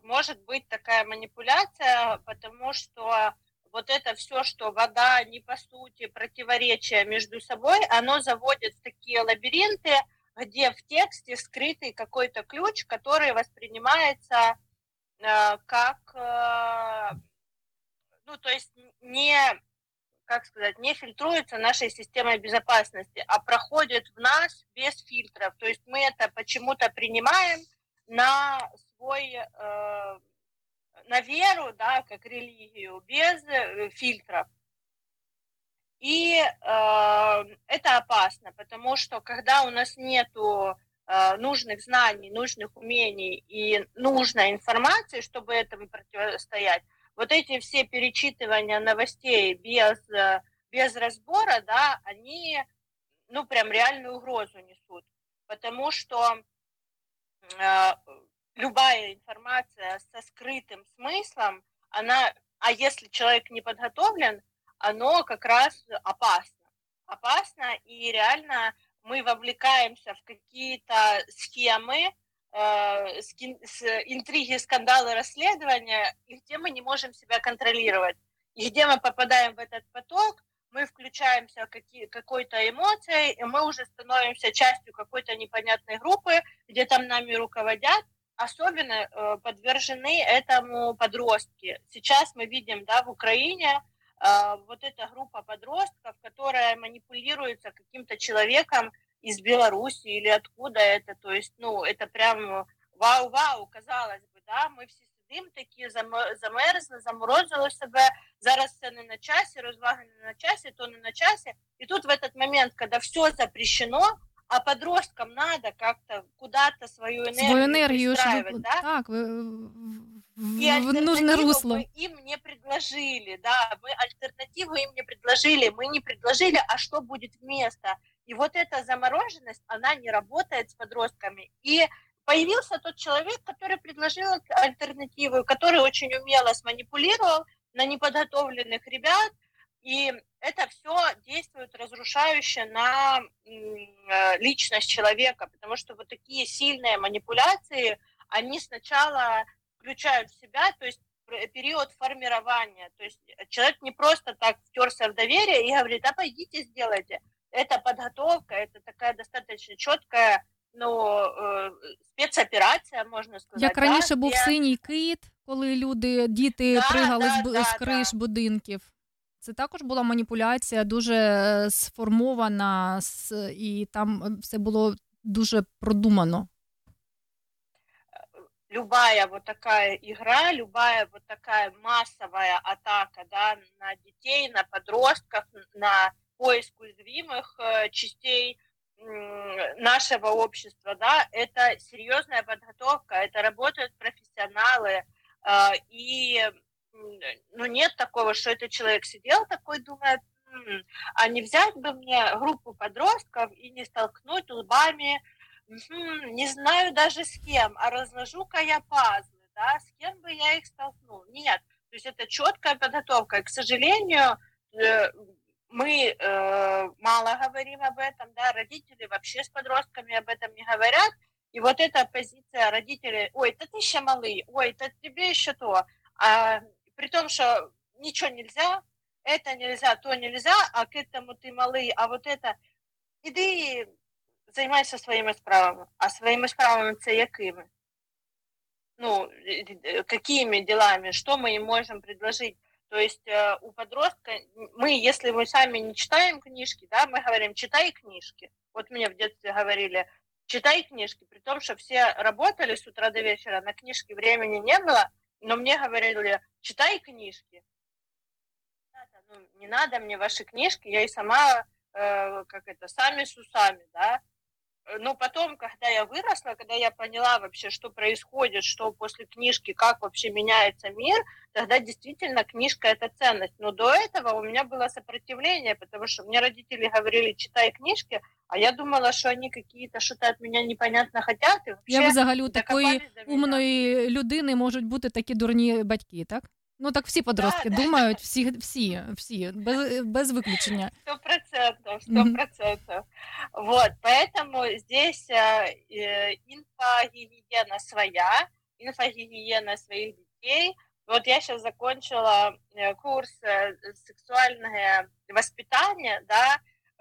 может быть такая манипуляция, потому что вот это все, что вода не по сути противоречия между собой, оно заводит в такие лабиринты, где в тексте скрытый какой-то ключ, который воспринимается э, как, э, ну то есть не, как сказать, не фильтруется нашей системой безопасности, а проходит в нас без фильтров. То есть мы это почему-то принимаем, на свой, э, на веру, да, как религию, без э, фильтров. И э, это опасно, потому что когда у нас нету э, нужных знаний, нужных умений и нужной информации, чтобы этому противостоять, вот эти все перечитывания новостей без, э, без разбора, да, они, ну, прям реальную угрозу несут. Потому что э, любая информация со скрытым смыслом, она, а если человек не подготовлен, оно как раз опасно. Опасно, и реально мы вовлекаемся в какие-то схемы, э, с- интриги, скандалы, расследования, и где мы не можем себя контролировать. И где мы попадаем в этот поток, мы включаемся какие, какой-то эмоцией, и мы уже становимся частью какой-то непонятной группы, где там нами руководят, особенно э, подвержены этому подростки. Сейчас мы видим, да, в Украине э, вот эта группа подростков, которая манипулируется каким-то человеком из Беларуси или откуда это, то есть, ну, это прям вау-вау, казалось бы, да, ми всі сидимо такі, зам- замерзли, заморозили себе, зараз це не на часі, розваги не на часі, то не на часі. И тут в этот момент, когда все запрещено, а подросткам надо как-то куда-то свою энергию, свою пристраивать, ви, да? так в, И в альтернативу русло. мы им не предложили, да, мы альтернативу им не предложили, мы не предложили, а что будет вместо. И вот эта замороженность, она не работает с подростками. И появился тот человек, который предложил альтернативу, который очень умело сманипулировал на неподготовленных ребят, и это все действует разрушающе на м, э, личность человека, потому что вот такие сильные манипуляции, они сначала включают в себя, то есть пр- период формирования. То есть человек не просто так втерся в доверие и говорит, а пойдите сделайте. Это подготовка, это такая достаточно четкая ну, э, спецоперація, можна сказати. Як раніше да, був де- синій кит, коли люди, діти Да, пригали да, з, бу- да, з криш да. будинків. Це також була маніпуляція, дуже е, сформована, с- і там е, все було дуже продумано. любая вот такая игра, любая вот такая массовая атака да, на детей, на подростков, на поиск уязвимых э, частей м, нашего общества, да, это серьезная подготовка, это работают профессионалы, э, и м, ну, нет такого, что этот человек сидел такой, думает, «М, а не взять бы мне группу подростков и не столкнуть лбами не знаю даже с кем, а разложу-ка я пазлы, да, с кем бы я их столкнул. Нет, то есть это четкая подготовка. И, к сожалению, э, мы э, мало говорим об этом, да, родители вообще с подростками об этом не говорят. И вот эта позиция родителей, ой, это ты еще малый, ой, это тебе еще то. А, при том, что ничего нельзя, это нельзя, то нельзя, а к этому ты малый, а вот это... Іди займайся своїми справами. А своїми справами це якими? Ну, э, э, какими делами? Что мы им можем предложить? То есть э, у подростка, мы, если мы сами не читаем книжки, да, мы говорим, читай книжки. Вот мне в детстве говорили, читай книжки, при том, что все работали с утра до вечера, на книжки времени не было, но мне говорили, читай книжки. Ну, не надо мне ваши книжки, я и сама, э, как это, сами с усами, да. Э, Но потом, когда я выросла, когда я поняла вообще, что происходит, что после книжки, как вообще меняется мир, тогда действительно книжка – это ценность. Но до этого у меня было сопротивление, потому что мне родители говорили, читай книжки, а я думала, что они какие-то что-то от меня непонятно хотят. И вообще Я взагалі у такої докопались до меня. умної людини можуть бути такі дурні батьки, так? Ну так всі подростки да. думають, всі, всі, всі, без, без виключення. Сто процентов, сто Мгм. процентов. Вот, поэтому здесь э, э, инфогигиена своя, инфогигиена своих детей. Вот я сейчас закончила э, курс э, сексуальное воспитание, да,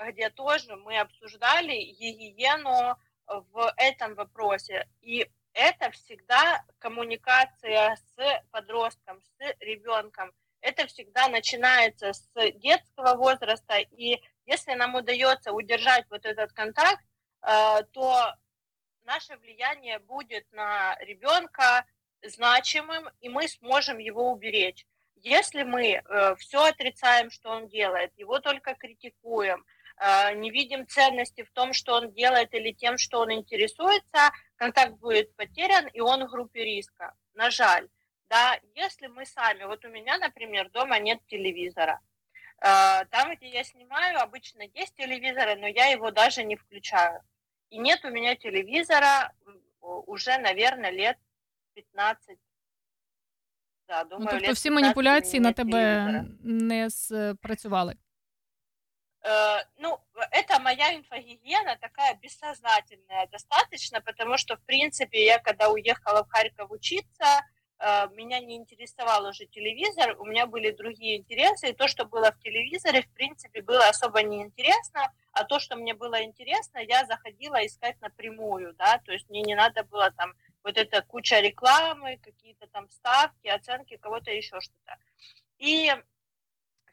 где тоже мы обсуждали гигиену в этом вопросе. И это всегда коммуникация с подростком, с ребенком. Это всегда начинается с детского возраста. И если нам удается удержать вот этот контакт, э, то наше влияние будет на ребенка значимым, и мы сможем его уберечь. Если мы все отрицаем, что он делает, его только критикуем, э, не видим ценности в том, что он делает или тем, что он интересуется, контакт будет потерян, и он в группе риска. На жаль. Да, если мы сами, вот у меня, например, дома нет телевизора, Э, там, где я снимаю, обычно есть телевизор, но я его даже не включаю. И нет у меня телевизора м, уже, наверное, лет 15. Да, Ну, думаю, тобто лет всі 15 маніпуляції на нет тебе телевизора. не спрацювали. Э, ну, это моя инфогигиена такая бессознательная достаточно, потому что, в принципе, я когда уехала в Харьков учиться, э, меня не интересовал уже телевизор, у меня были другие интересы, и то, что было в телевизоре, в принципе, было особо неинтересно, а то, что мне было интересно, я заходила искать напрямую, да, то есть мне не надо было там вот эта куча рекламы, какие-то там ставки, оценки, кого-то еще что-то. И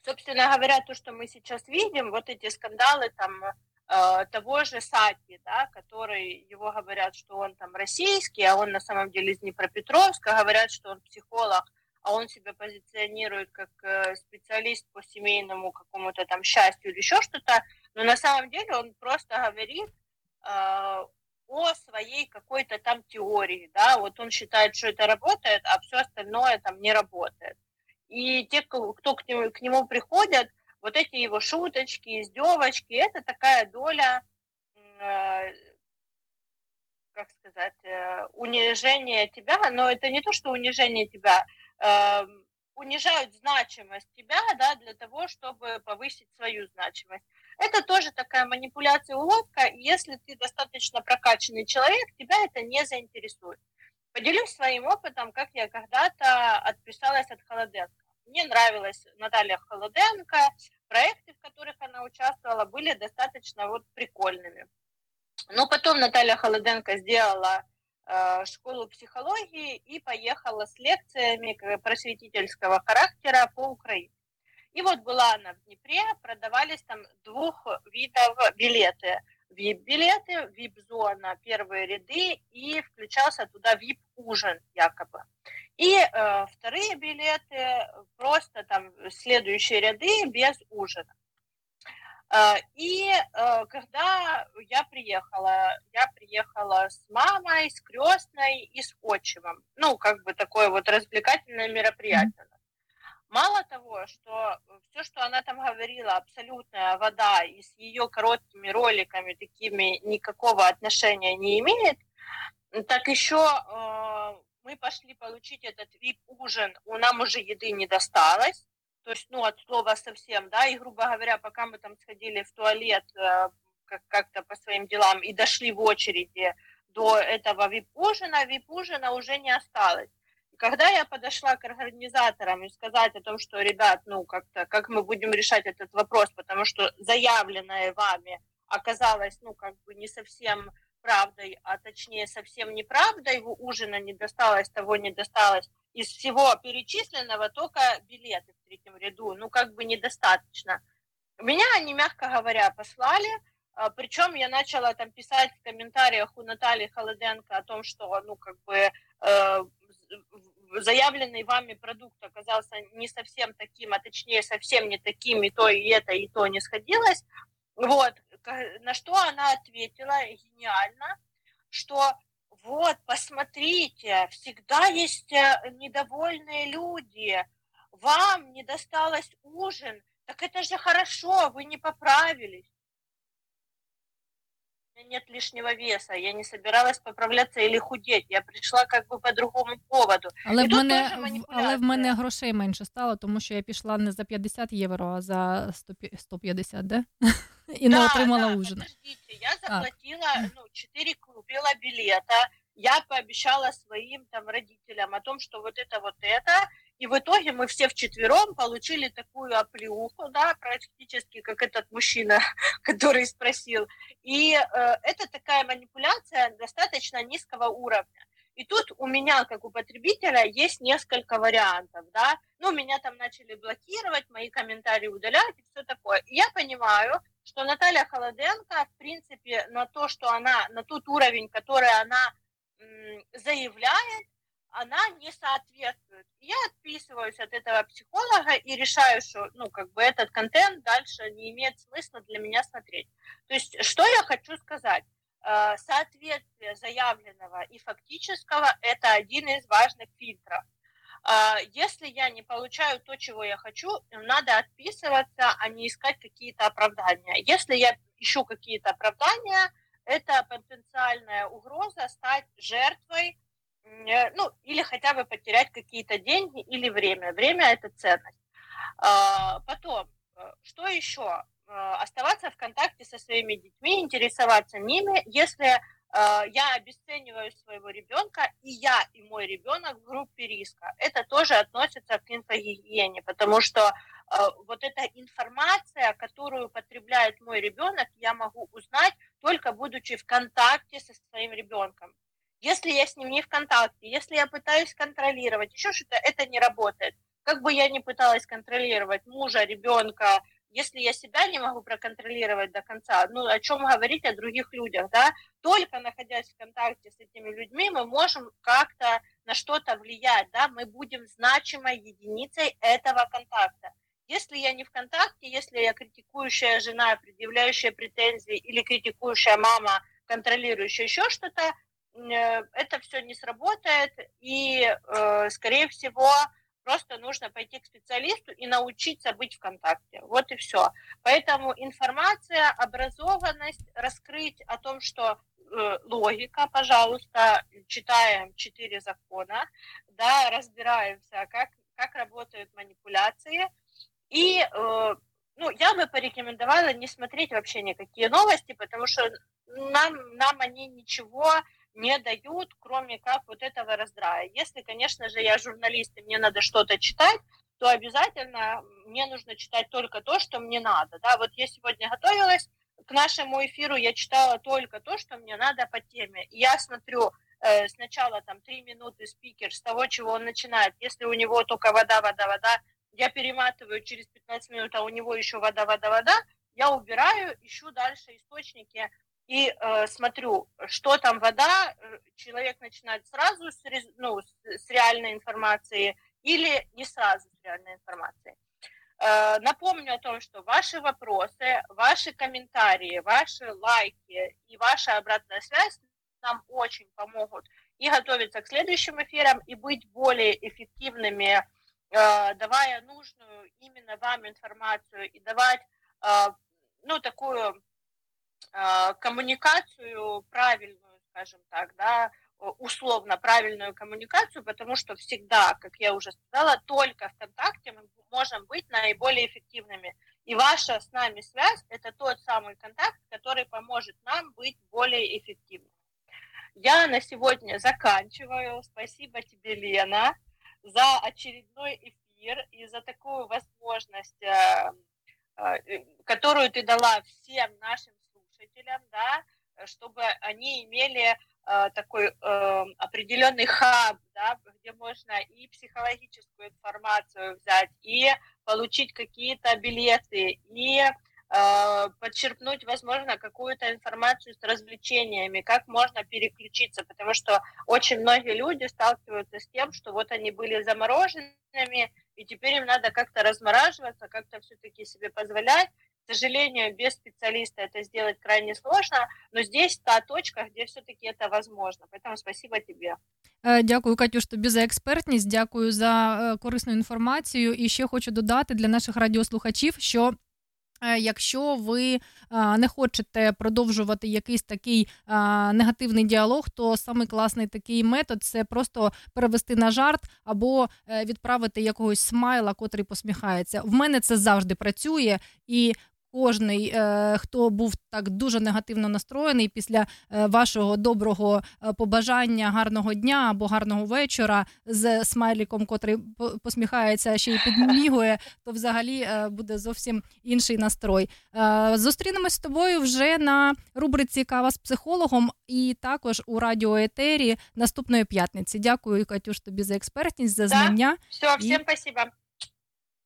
собственно говоря, то, что мы сейчас видим, вот эти скандалы там э, того же Сати, да, который его говорят, что он там российский, а он на самом деле из Днепропетровска, говорят, что он психолог, а он себя позиционирует как э, специалист по семейному какому-то там счастью или еще что-то, но на самом деле он просто говорит э, о своей какой-то там теории, да, вот он считает, что это работает, а все остальное там не работает. И те, кто к нему, к нему приходят, вот эти его шуточки, издевочки, это такая доля, э, как сказать, э, унижения тебя, но это не то, что унижение тебя, э, унижают значимость тебя, да, для того, чтобы повысить свою значимость. Это тоже такая манипуляция, уловка. Если ты достаточно прокачанный человек, тебя это не заинтересует. Поделюсь своим опытом, как я когда-то отписалась от Холоденко. Мне нравилась Наталья Холоденко, проекты, в которых она участвовала, были достаточно вот прикольными. Но потом Наталья Холоденко сделала э, школу психологии и поехала с лекциями просветительского характера по Украине. И вот была она в Днепре, продавались там двух видов билеты. VIP-билеты, VIP-зона, первые ряды, и включался туда VIP-ужин якобы. И э, вторые билеты, просто там следующие ряды без ужина. Э, И э, когда я приехала, я приехала с мамой, с крестной и с отчимом. Ну, как бы такое вот развлекательное мероприятие. Мало того, что все, что она там говорила, абсолютная вода, и с ее короткими роликами такими никакого отношения не имеет, так еще э, мы пошли получить этот VIP-ужин, у нам уже еды не досталось, то есть, ну, от слова совсем, да, и, грубо говоря, пока мы там сходили в туалет э, как- как-то по своим делам и дошли в очереди до этого VIP-ужина, VIP-ужина уже не осталось. Когда я подошла к организаторам и сказать о том, что, ребят, ну, как-то, как мы будем решать этот вопрос, потому что заявленное вами оказалось, ну, как бы не совсем правдой, а точнее совсем неправдой, его ужина не досталось, того не досталось. Из всего перечисленного только билеты в третьем ряду, ну, как бы недостаточно. Меня они, мягко говоря, послали, а, причем я начала там писать в комментариях у Натальи Холоденко о том, что, ну, как бы, э, заявленный вами продукт оказался не совсем таким, а точнее совсем не таким, и то, и это, и то не сходилось. Вот, на что она ответила гениально, что вот, посмотрите, всегда есть э, недовольные люди, вам не досталось ужин, так это же хорошо, вы не поправились. У меня нет лишнего веса, я не собиралась поправляться или худеть, я пришла как бы по другому поводу. Але І в тут мене теж в- але в маніпуляція. мене грошей менше стало, тому що я пішла не за 50 євро, а за 100 пі- 150, да? І не Да, отримала да, ужина. Подождите, я заплатила, ну, 4 купила билета, я пообещала своим там родителям о том, что вот это, вот это, и в итоге мы все вчетвером получили такую оплеуху, да, практически как этот мужчина, который спросил. И э, это такая манипуляция достаточно низкого уровня. И тут у меня, как у потребителя, есть несколько вариантов, да. Ну, меня там начали блокировать, мои комментарии удалять и все такое. И я понимаю, что Наталья Холоденко, в принципе, на то, что она, на тот уровень, который она м, заявляет, она не соответствует. Я отписываюсь от этого психолога и решаю, что, ну, как бы этот контент дальше не имеет смысла для меня смотреть. То есть, что я хочу сказать? Э, Соответствие заявленного и фактического – это один из важных фильтров. А, Если я не получаю то, чего я хочу, надо отписываться, а не искать какие-то оправдания. Если я ищу какие-то оправдания, это потенциальная угроза стать жертвой, э, ну, или хотя бы потерять какие-то деньги или время. Время – это ценность. А, Потом, э, что еще? Э, Оставаться в контакте со своими детьми, интересоваться ними. Если э, я обесцениваю своего ребенка, и я, и мой ребенок в группе риска, это тоже относится к инфогигиене, потому что э, вот эта информация, которую потребляет мой ребенок, я могу узнать только будучи в контакте со своим ребенком. Если я с ним не в контакте, если я пытаюсь контролировать, еще что-то, это не работает. Как бы я ни пыталась контролировать мужа, ребенка, если я себя не могу проконтролировать до конца, ну о чем говорить о других людях, да? Только находясь в контакте с этими людьми, мы можем как-то на что-то влиять, да? Мы будем значимой единицей этого контакта. Если я не в контакте, если я критикующая жена, предъявляющая претензии или критикующая мама, контролирующий еще что-то, это все не сработает, и, э, скорее всего, просто нужно пойти к специалисту и научиться быть в контакте. Вот и все. Поэтому информация, образованность, раскрыть о том, что э, логика, пожалуйста, читаем четыре закона, да, разбираемся, как, как работают манипуляции. И э, ну, я бы порекомендовала не смотреть вообще никакие новости, потому что нам, нам они ничего не дают, кроме как вот этого раздрая. Если, конечно же, я журналист, и мне надо что-то читать, то обязательно мне нужно читать только то, что мне надо. Да? Вот я сегодня готовилась к нашему эфиру, я читала только то, что мне надо по теме. И я смотрю э, сначала там три минуты спикер с того, чего он начинает. Если у него только вода, вода, вода, я перематываю через 15 минут, а у него еще вода, вода, вода, я убираю, ищу дальше источники и э, смотрю, что там вода, э, человек начинает сразу с, ну, с, реальной информации или не сразу с реальной информацией. Э, напомню о том, что ваши вопросы, ваши комментарии, ваши лайки и ваша обратная связь нам очень помогут и готовиться к следующим эфирам, и быть более эффективными, э, давая нужную именно вам информацию и давать э, ну, такую коммуникацию правильную, скажем так, да, э, условно правильную коммуникацию, потому что всегда, как я уже сказала, только ВКонтакте мы можем быть наиболее эффективными. И ваша с нами связь – это тот самый контакт, который поможет нам быть более эффективными. Я на сегодня заканчиваю. Спасибо тебе, Лена, за очередной эфир и за такую возможность, э, э, которую ты дала всем нашим слушателям, да, чтобы они имели э, такой э, определенный хаб, да, где можно и психологическую информацию взять, и получить какие-то билеты, и э, подчерпнуть, возможно, какую-то информацию с развлечениями, как можно переключиться, потому что очень многие люди сталкиваются с тем, что вот они были замороженными, и теперь им надо как-то размораживаться, как-то все-таки себе позволять. К сожалению, без специалиста это сделать крайне сложно, но здесь та точка, где все-таки это возможно. Поэтому спасибо тебе. Е, Дякую, Катюш, тобі за експертність. Дякую за е, корисну інформацію. І ще хочу додати для наших радіослухачів, що. е, Якщо ви е, не хочете продовжувати якийсь такий е, негативний діалог, то самий класний такий метод це просто перевести на жарт або е, відправити якогось смайла, котрий посміхається. В мене це завжди працює, і кожний, е, хто був так дуже негативно настроєний після е, вашого доброго е, побажання гарного дня або гарного вечора з смайліком, котрий по- посміхається, ще й підмігує, то взагалі буде зовсім інший настрой. Зустрінемось з тобою вже на рубриці Кава з психологом і також у радіоетері наступної п'ятниці. Дякую, Катюш, тобі за експертність, за Да. знання. Все, всем И- спасибо.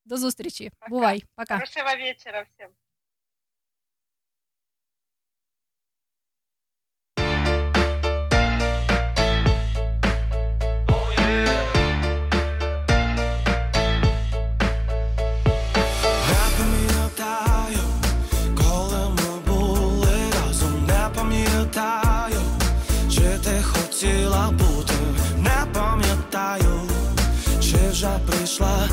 До зустрічі. Пока. Бувай, пока. Хорошего вечера всем. Вже прийшла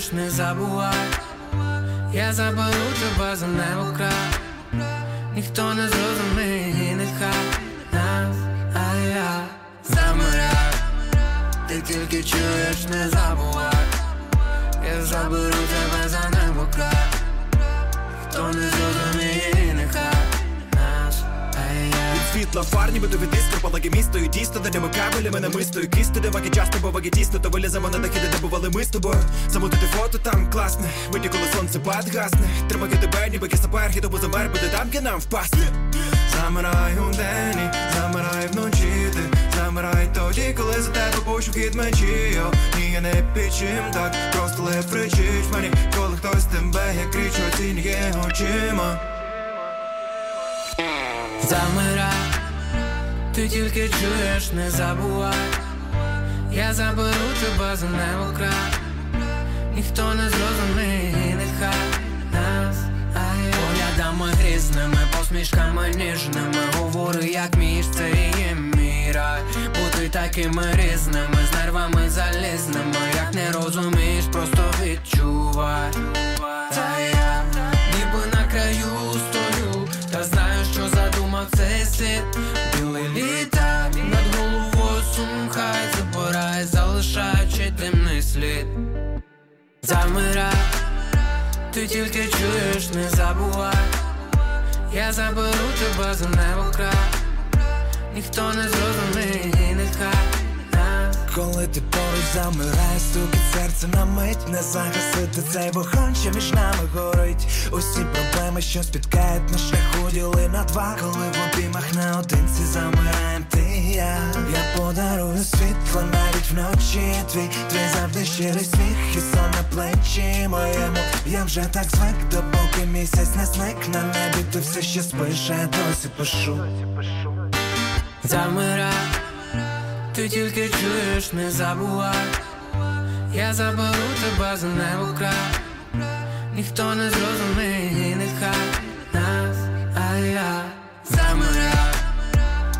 чуєш, не забувати, я заберу тебе за небо ніхто не зрозуміє, і нехай нас, а я замирай, ти тільки чуєш, не забувай, я заберу тебе за небо край, ніхто не зрозуміє, світла фар, ніби довід іскр, палаги місто і дійсно Даними кабелями намистою. Кисти, де ваги часто, бо ваги тісно То виліземо на дахи, де бували ми з тобою. Замутити фото там класне Миті, коли сонце пад гасне. Тримаю тебе, ніби кисапер, тобі замер, буде там, де нам впасти. Замираю в день, замираю вночі ти. Замирай тоді, коли за тебе пущу хід мечі. Ні, я не підчим так, просто лев кричиш мені. Коли хтось тебе, як кричу, оцінює очима Замирай, ти тільки чуєш, не забувай, я заберу тебе за небо край, ніхто не зрозуміє, нехай нас, а я поглядами грізними, посмішками ніжними, говори, як між це і є мій рай, бути такими різними, з нервами залізними, як не розумієш, просто відчувай. Світ Білий літак над головою сум хай забирає, залишаючи темний слід. Замирай, ти тільки чуєш, не забувай. Я заберу тебе за небо край. Ніхто не зрозуміє, і нехай Коли ти поруч замирає, стукіт серце на мить Не загасити цей вогонь, що між нами горить. Усі проблеми, що спіткають на шляху, діли на два. Коли в обіймах наодинці замираєм ти і я. Я подарую світло навіть вночі. Твій, твій завжди щирий сміх і сон на плечі моєму. Я вже так звик, допоки місяць не зник. На небі Ти все ще спиш, я досі пишу. Замирай, ти тільки чуєш, не забувай, я заберу тебе за небо край, ніхто не зрозуміє, і нехай нас, а я замирай,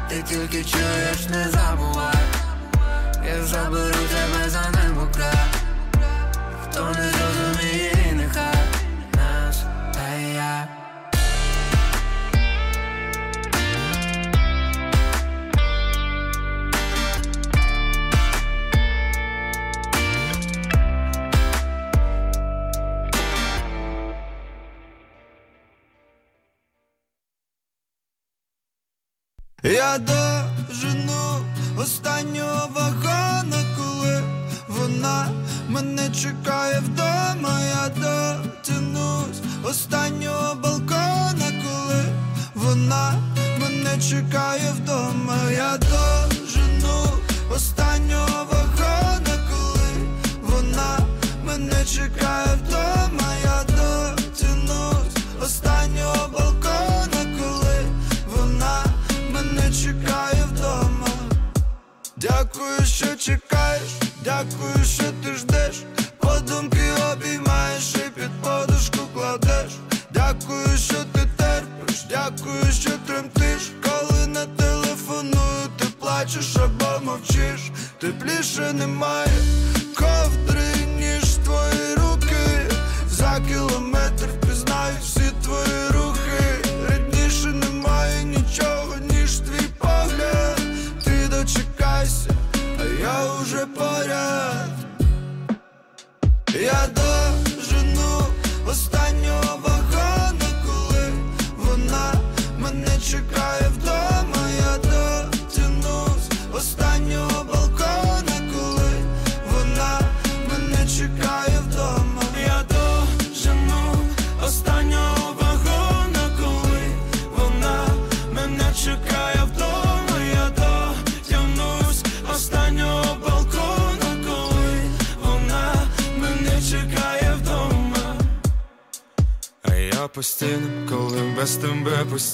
ти тільки чуєш, не забувай, я заберу тебе за небо Я дожену останнього вагона, коли вона мене чекає вдома, я дотянусь останнього балкона, коли вона мене чекає вдома, я дожену останнього вагона, коли вона мене чекає вдома, я дотянусь останнього Дякую, що чекаєш, дякую, що ти ждеш. Подумки обіймаєш і під подушку кладеш. Дякую, що ти терпиш, дякую, що тремтиш. Коли не телефоную, ти плачеш або мовчиш. Тепліше немає ковдри,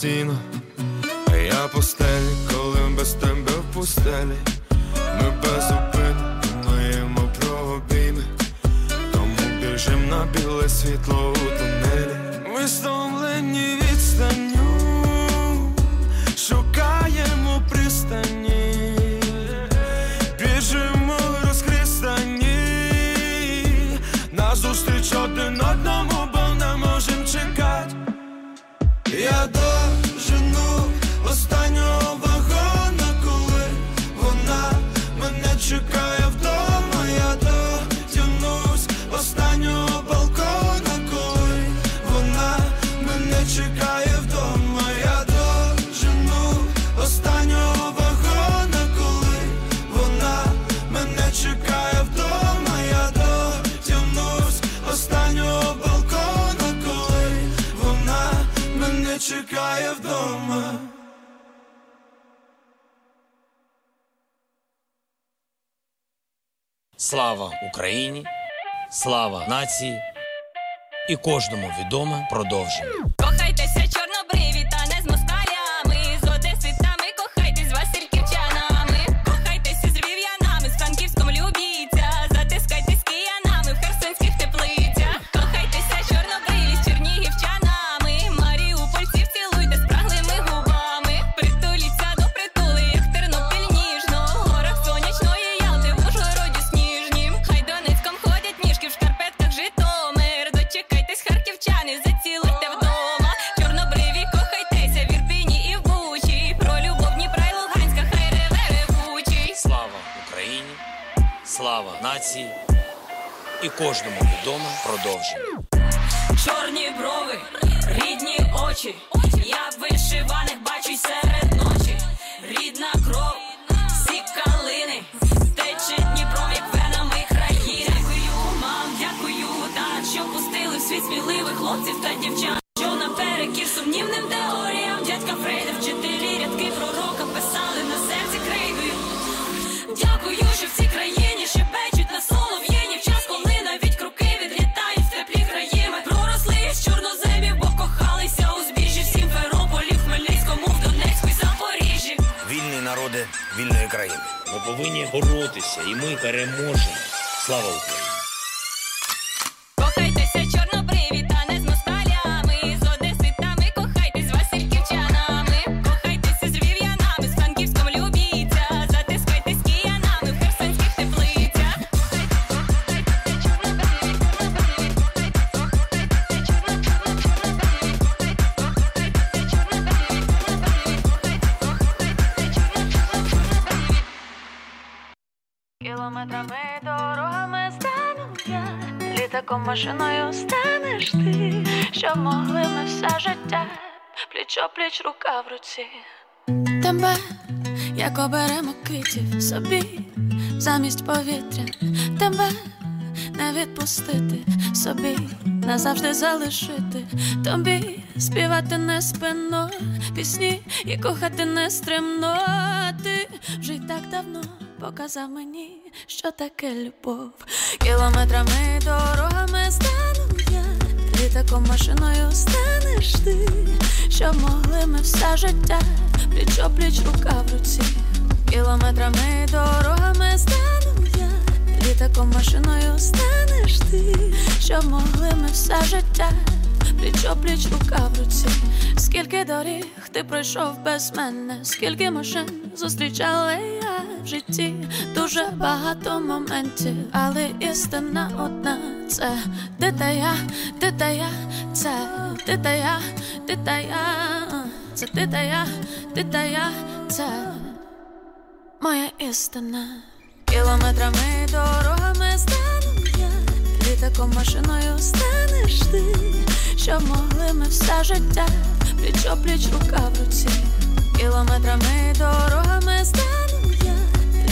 тебе Україні, слава нації і кожному відоме продовження. Літаком машиною станеш ти, щоб могли ми все життя, пліч пліч рука в руці. Тебе, як оберемо китів собі, замість повітря, тебе не відпустити собі, назавжди залишити тобі, співати не спинно, пісні і кохати не стримно. Ти вже й так давно показав мені, що таке любов. Кілометрами дорогами стану я, літаком машиною станеш ти, щоб могли ми все життя, пліч пліч рука в руці. Кілометрами дорогами стану я, літаком машиною станеш ти, щоб могли ми все життя, пліч пліч рука в руці. Скільки доріг ти пройшов без мене, скільки машин зустрічала я в житті, дуже багато моментів, але істина одна. Це ти та я, ти та я, це ти та я, ти та я, це ти та я, ти та я, це моя істина. Кілометрами дорогами стану я, літаком машиною станеш ти, щоб могли ми все життя, пліч пліч рука в руці. Кілометрами дорогами стану я,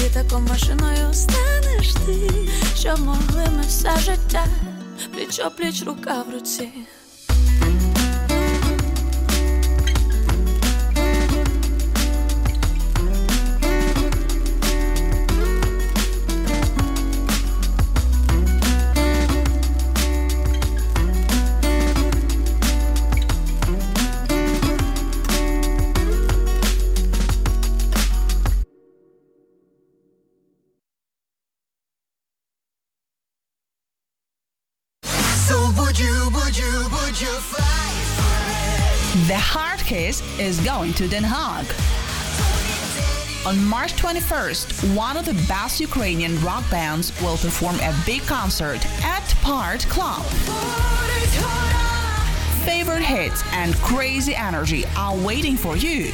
літаком машиною станеш ти, що могли ми все життя, пліч пліч рука в руці. Is going to Den Haag. On March 21st, one of the best Ukrainian rock bands will perform a big concert at Part Club. Favorite hits and crazy energy are waiting for you.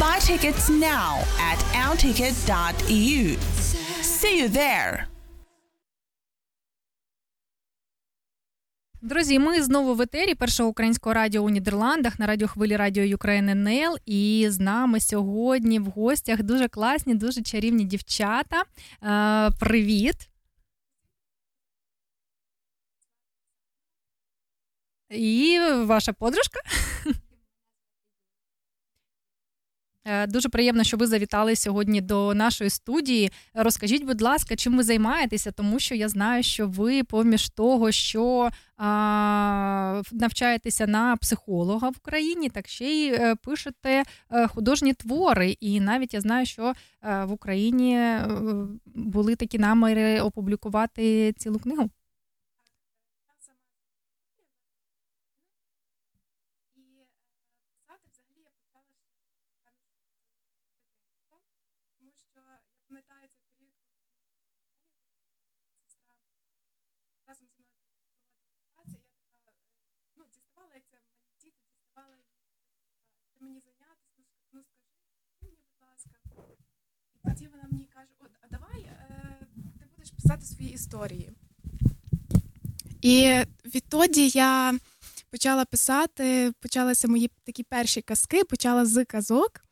Buy tickets now at lticket.eu. See you there! Друзі, ми знову в етері першого українського радіо у Нідерландах на радіохвилі Радіо України НЛ. І з нами сьогодні в гостях дуже класні, дуже чарівні дівчата. Е, Привіт! І ваша подружка. Е, Дуже приємно, що ви завітали сьогодні до нашої студії. Розкажіть, будь ласка, чим ви займаєтеся, тому що я знаю, що ви поміж того, що а, навчаєтеся на психолога в Україні, так ще й е, пишете е, художні твори. І навіть я знаю, що в Україні були такі наміри опублікувати цілу книгу. разом зі мною праця, я така, ну, діставала, як це мої діти діставали, ти мені зайнятися, ну, ну скажи мені, будь ласка. І тоді вона мені каже, от, а давай е, ти будеш писати свої історії. І відтоді я почала писати, почалися мої такі перші казки, почала з казок.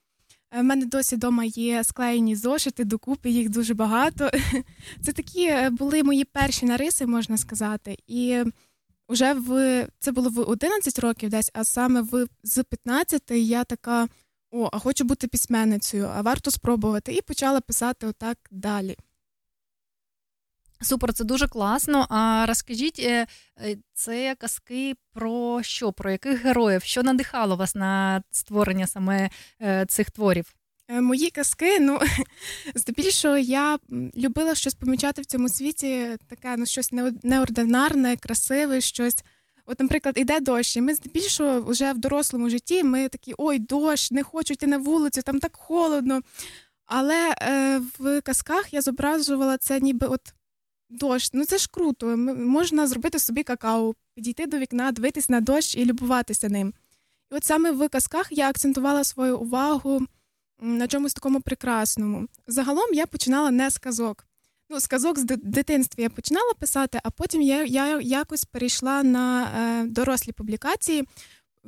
У мене досі вдома є склеєні зошити, докупи їх дуже багато. Це такі е, були мої перші нариси, можна сказати. І вже в це було в 11 років десь, а саме в з 15 я така: о, а хочу бути письменницею, а варто спробувати. І почала писати отак далі. Супер, це дуже класно. А розкажіть, е, е, це казки про що? Про яких героїв? Що надихало вас на створення саме е, цих творів? Е, Мої казки, ну здебільшого я любила щось помічати в цьому світі, таке ну щось неординарне, красиве, щось. От, наприклад, іде дощ, і ми здебільшого вже в дорослому житті ми такі: ой, дощ, не хочу йти на вулицю, там так холодно. Але е, в казках я зображувала це ніби от дощ. Ну це ж круто. Можна зробити собі какао, підійти до вікна, дивитись на дощ і любуватися ним. І от саме в казках я акцентувала свою увагу на чомусь такому прекрасному. Загалом я починала не з казок. Ну, з казок з дитинства я починала писати, а потім я, я якось перейшла на е, дорослі публікації.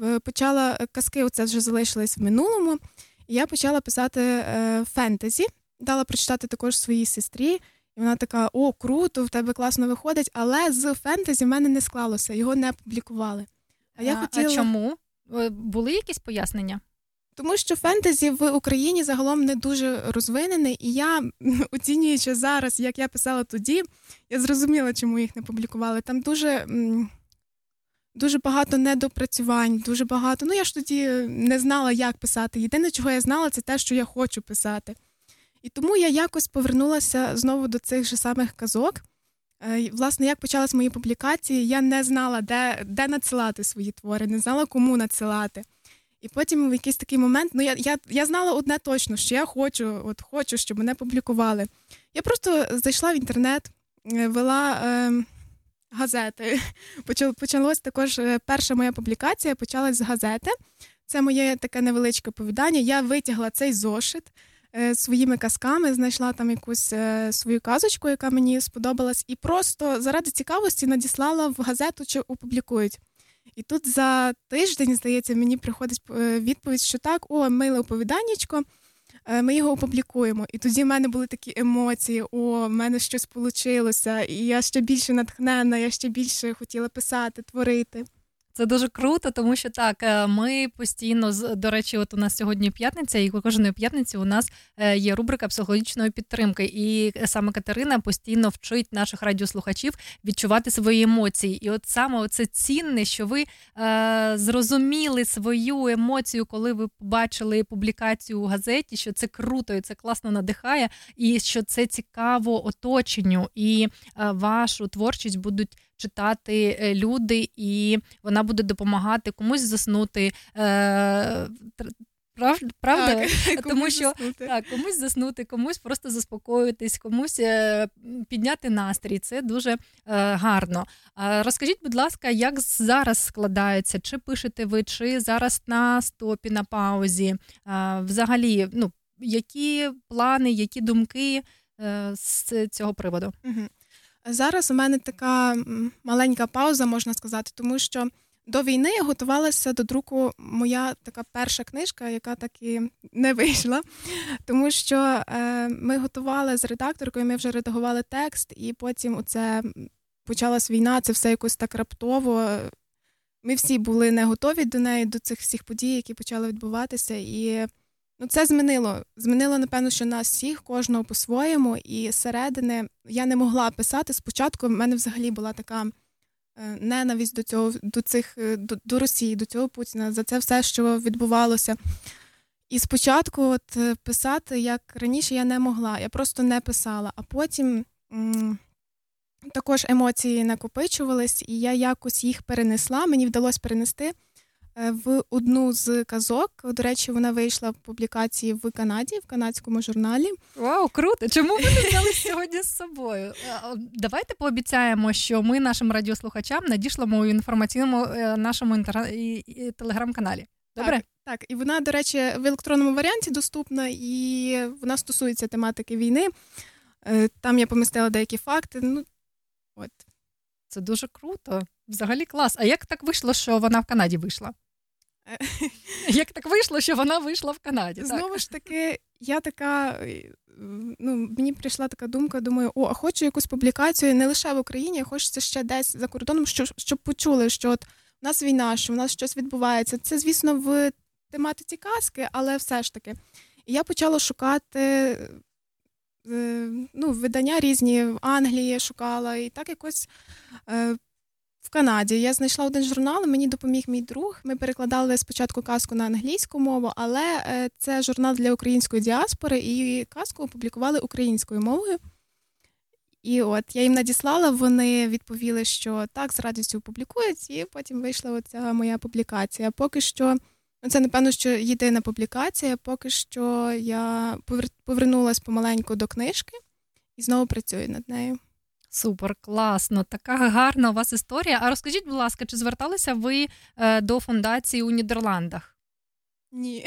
Е, почала казки, оце вже залишились в минулому. І я почала писати е, фентезі, дала прочитати також своїй сестрі. І вона така: о, круто, в тебе класно виходить, але з фентезі в мене не склалося, його не публікували. А я хотіла... а чому? Е, Були якісь пояснення? Тому що фентезі в Україні загалом не дуже розвинене, і я, оцінюючи зараз, як я писала тоді, я зрозуміла, чому їх не публікували. Там дуже, дуже багато недопрацювань, дуже багато. Ну, я ж тоді не знала, як писати. Єдине, чого я знала, це те, що я хочу писати. І тому я якось повернулася знову до цих же самих казок. Е, Власне, як почалась мої публікації, я не знала, де, де надсилати свої твори, не знала, кому надсилати. І потім в якийсь такий момент, ну я, я, я знала одне точно, що я хочу, от хочу, щоб мене публікували. Я просто зайшла в інтернет, е, вела е, газети. Почал, почалось також перша моя публікація, почалась з газети. Це моє таке невеличке оповідання. Я витягла цей зошит е, своїми казками, знайшла там якусь е, свою казочку, яка мені сподобалась, і просто заради цікавості надіслала в газету, чи опублікують. І тут за тиждень, здається, мені приходить е, відповідь, що так, о, миле оповіданнячко, е, ми його опублікуємо. І тоді в мене були такі емоції: о, в мене щось вийшло, і я ще більше натхнена, я ще більше хотіла писати, творити. Це дуже круто, тому що так, е, ми постійно до речі, от у нас сьогодні п'ятниця, і кожної п'ятниці у нас е, є рубрика психологічної підтримки. І саме Катерина постійно вчить наших радіослухачів відчувати свої емоції. І от саме це цінне, що ви е, зрозуміли свою емоцію, коли ви побачили публікацію у газеті, що це круто і це класно надихає, і що це цікаво оточенню, і е, вашу творчість будуть читати е, люди, і вона буде допомагати комусь заснути. Е, Правда, правда? Так, тому що заснути. так, комусь заснути, комусь просто заспокоїтись, комусь е, підняти настрій. Це дуже е, гарно. Розкажіть, будь ласка, як зараз складається? Чи пишете ви, чи зараз на стопі, на паузі? А, взагалі, ну які плани, які думки е, з цього приводу? Мгм. Зараз у мене така маленька пауза, можна сказати, тому що до війни я готувалася до друку моя така перша книжка, яка так і не вийшла. Тому що е, ми готували з редакторкою, ми вже редагували текст, і потім оце почалась війна, це все якось так раптово. Ми всі були не готові до неї, до цих всіх подій, які почали відбуватися. І ну, це змінило. Змінило, напевно, що нас всіх, кожного по-своєму. І зсередини я не могла писати. Спочатку в мене взагалі була така е, ненависть до цього, до цих е, до, до Росії, до цього Путіна, за це все, що відбувалося. І спочатку, от е, писати, як раніше, я не могла. Я просто не писала. А потім м, також емоції накопичувались, і я якось їх перенесла. Мені вдалося перенести в одну з казок. До речі, вона вийшла в публікації в Канаді, в канадському журналі. Вау, круто! Чому ви не взяли сьогодні з собою? Е, Давайте пообіцяємо, що ми нашим радіослухачам надішлемо у інформаційному е, нашому інтер... і- і телеграм-каналі. Добре? Так, так, і вона, до речі, в електронному варіанті доступна, і вона стосується тематики війни. Е, Там я помістила деякі факти. Ну, от. Це дуже круто. Взагалі клас. А як так вийшло, що вона в Канаді вийшла? Як так вийшло, що вона вийшла в Канаді? Так. Знову ж таки, я така. е, Ну, мені прийшла така думка, думаю, о, а хочу якусь публікацію не лише в Україні, а хочеться ще десь за кордоном, що, щоб почули, що от у нас війна, що у нас щось відбувається. Це, звісно, в тематиці казки, але все ж таки. І я почала шукати е, ну, видання різні в Англії шукала, і так якось е, в Канаді. Я знайшла один журнал, мені допоміг мій друг. Ми перекладали спочатку казку на англійську мову, але е, це журнал для української діаспори, і казку опублікували українською мовою. І от я їм надіслала, вони відповіли, що так, з радістю публікують, і потім вийшла оця моя публікація. Поки що, ну це напевно, що єдина публікація. Поки що я повер- повернулася помаленьку до книжки і знову працюю над нею. Супер, класно, така гарна у вас історія. А розкажіть, будь ласка, чи зверталися ви е, до фундації у Нідерландах? Ні.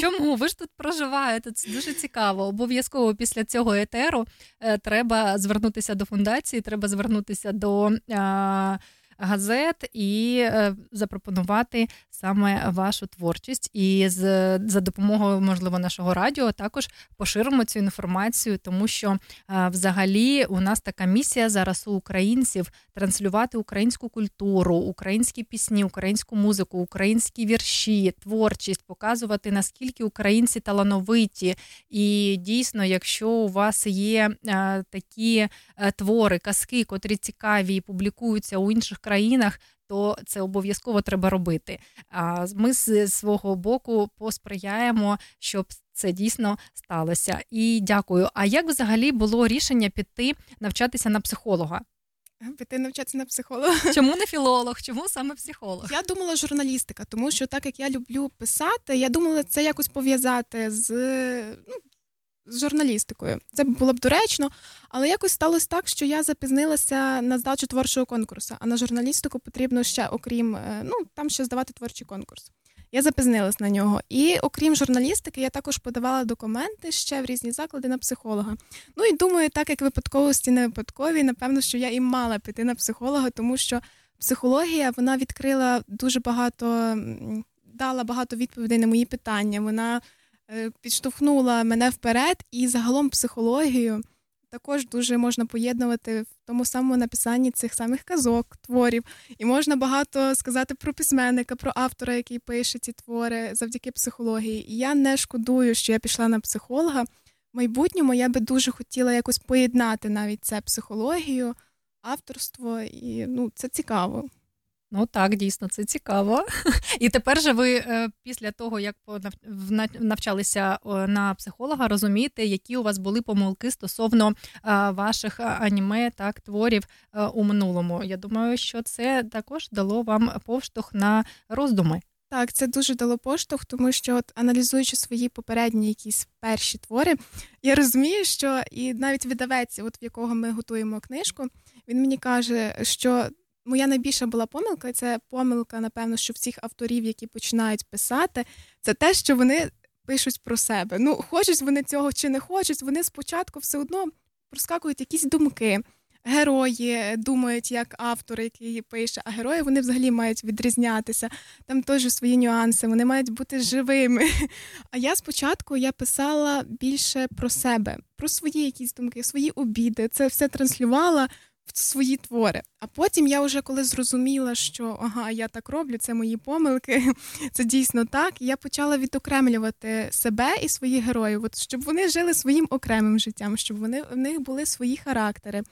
Чому? Ви ж тут проживаєте? Це дуже цікаво. Обов'язково після цього етеру е, треба звернутися до фундації, треба звернутися до е, газет і е, запропонувати саме вашу творчість. І з, за допомогою, можливо, нашого радіо також поширимо цю інформацію, тому що е, взагалі у нас така місія зараз у українців транслювати українську культуру, українські пісні, українську музику, українські вірші, творчість, показувати наскільки українці талановиті. І дійсно, якщо у вас є е, такі твори, казки, котрі цікаві і публікуються у інших країнах. То це обов'язково треба робити. А ми з свого боку посприяємо, щоб це дійсно сталося. І дякую. А як взагалі було рішення піти навчатися на психолога? Піти навчатися на психолога. Чому не філолог? Чому саме психолог? Я думала журналістика, тому що так як я люблю писати, я думала це якось пов'язати з, ну, з журналістикою. Це було б доречно, але якось сталося так, що я запізнилася на здачу творчого конкурсу, а на журналістику потрібно ще, окрім е, ну там ще здавати творчий конкурс. Я запізнилась на нього. І окрім журналістики, я також подавала документи ще в різні заклади на психолога. Ну і думаю, так як випадковості не випадкові, напевно, що я і мала піти на психолога, тому що психологія вона відкрила дуже багато, дала багато відповідей на мої питання. Вона підштовхнула мене вперед, і загалом психологію також дуже можна поєднувати в тому самому написанні цих самих казок, творів. І можна багато сказати про письменника, про автора, який пише ці твори завдяки психології. І я не шкодую, що я пішла на психолога. В майбутньому я би дуже хотіла якось поєднати навіть це психологію, авторство, і ну, це цікаво. Ну так, дійсно, це цікаво. І тепер же ви е, після того, як навчалися на психолога, розумієте, які у вас були помилки стосовно ваших аніме, так, творів е, у минулому. Я думаю, що це також дало вам повштовх на роздуми. Так, це дуже дало поштовх, тому що от аналізуючи свої попередні якісь перші твори, я розумію, що і навіть видавець, от в якого ми готуємо книжку, він мені каже, що моя найбільша була помилка, це помилка, напевно, що всіх авторів, які починають писати, це те, що вони пишуть про себе. Ну, хочуть вони цього чи не хочуть, вони спочатку все одно проскакують якісь думки. Герої думають як автор, який пише, а герої вони взагалі мають відрізнятися. Там теж свої нюанси, вони мають бути живими. А я спочатку я писала більше про себе, про свої якісь думки, свої обіди. Це все транслювала в свої твори. А потім я вже коли зрозуміла, що ага, я так роблю, це мої помилки, це дійсно так. Я почала відокремлювати себе і своїх героїв, от щоб вони жили своїм окремим життям, щоб вони в них були свої характери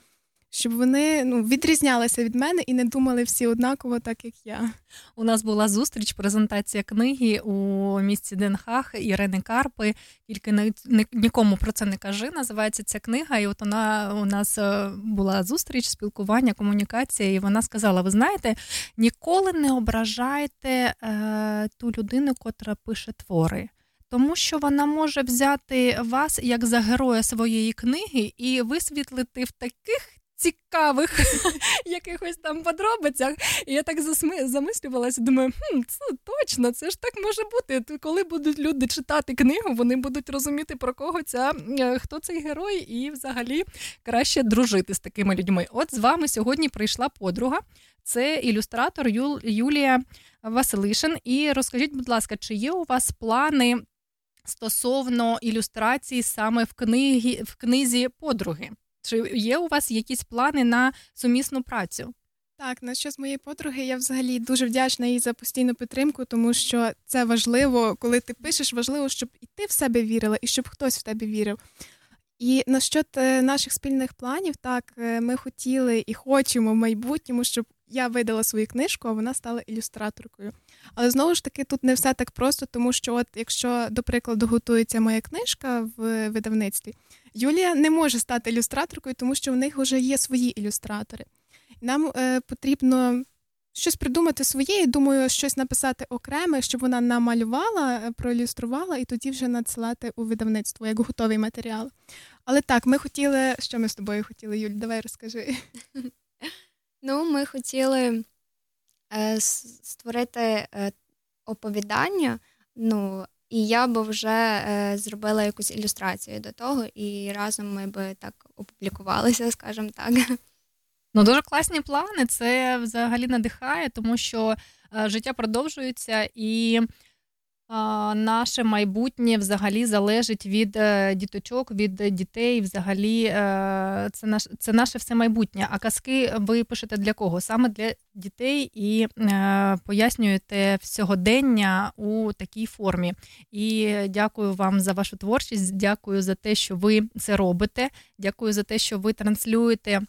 щоб вони ну відрізнялися від мене і не думали всі однаково, так як я. У нас була зустріч, презентація книги у місті Денхах Ірини Карпи. Тільки нікому про це не кажи. Називається ця книга. І от вона у нас е, була зустріч, спілкування, комунікація. І вона сказала: Ви знаєте, ніколи не ображайте е, ту людину, котра пише твори. Тому що вона може взяти вас як за героя своєї книги і висвітлити в таких цікавих якихось там подробицях. І я так засми... замислювалася, думаю, хм, це точно, це ж так може бути. Коли будуть люди читати книгу, вони будуть розуміти, про кого ця е, хто цей герой, і взагалі краще дружити з такими людьми. От з вами сьогодні прийшла подруга. Це ілюстратор Ю... Юлія Василишин. І розкажіть, будь ласка, чи є у вас плани стосовно ілюстрації саме в книгі в книзі подруги? Чи є у вас якісь плани на сумісну працю? Так, на що з моєї подруги, я взагалі дуже вдячна їй за постійну підтримку, тому що це важливо, коли ти пишеш, важливо, щоб і ти в себе вірила, і щоб хтось в тебе вірив. І насчет е, наших спільних планів, так е, ми хотіли і хочемо в майбутньому, щоб я видала свою книжку, а вона стала ілюстраторкою. Але знову ж таки, тут не все так просто, тому що, от якщо, до прикладу, готується моя книжка в видавництві, Юлія не може стати ілюстраторкою, тому що в них вже є свої ілюстратори. Нам е, потрібно щось придумати своє, і думаю, щось написати окреме, щоб вона намалювала, е, проілюструвала і тоді вже надсилати у видавництво як готовий матеріал. Але так, ми хотіли, що ми з тобою хотіли, Юль, давай розкажи. Ну, ми хотіли створити е, оповідання. Ну, і я би вже е, зробила якусь ілюстрацію до того, і разом ми би так опублікувалися, скажімо так. Ну, дуже класні плани. Це взагалі надихає, тому що е, життя продовжується і наше майбутнє взагалі залежить від е, діточок, від дітей. Взагалі, е, це наш це наше все майбутнє. А казки ви пишете для кого? Саме для дітей і е, пояснюєте сьогодення у такій формі. І дякую вам за вашу творчість. Дякую за те, що ви це робите. Дякую за те, що ви транслюєте.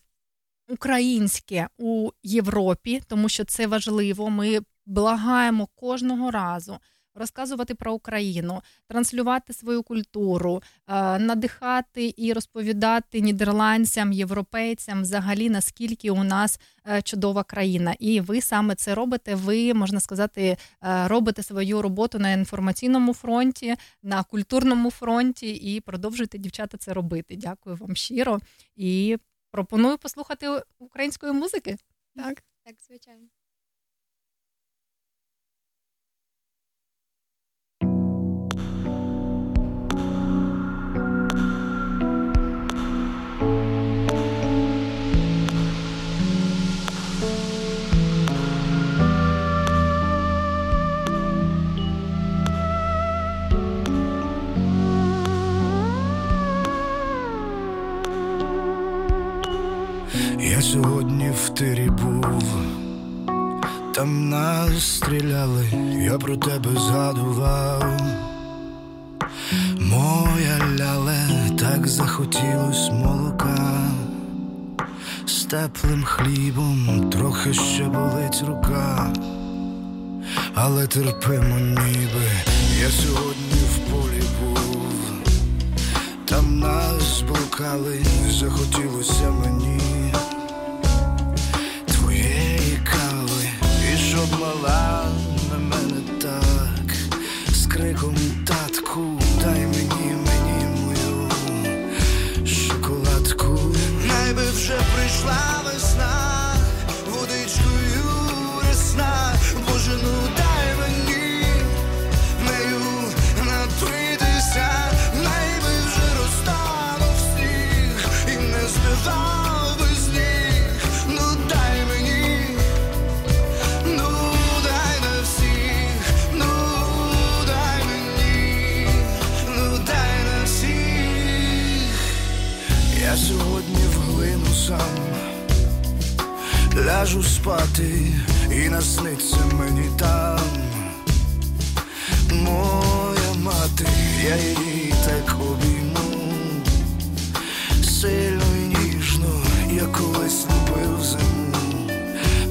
Українське у Європі, тому що це важливо. Ми благаємо кожного разу розказувати про Україну, транслювати свою культуру, е, надихати і розповідати нідерландцям, європейцям взагалі наскільки у нас е, чудова країна. І ви саме це робите. Ви можна сказати, е, робите свою роботу на інформаційному фронті, на культурному фронті і продовжуєте дівчата це робити. Дякую вам щиро і пропоную послухати української музики. Так, так, звичайно. В тирі був, там нас стріляли, я про тебе згадував. Моя ляле, так захотілось молока, з теплим хлібом трохи ще болить рука, але терпимо, ніби я сьогодні в полі був, там нас блукали, захотілося мені. Щоб ляжу спати і насниться мені там. Моя мати, я її так обійму, сильно і ніжно, я колись любив зиму,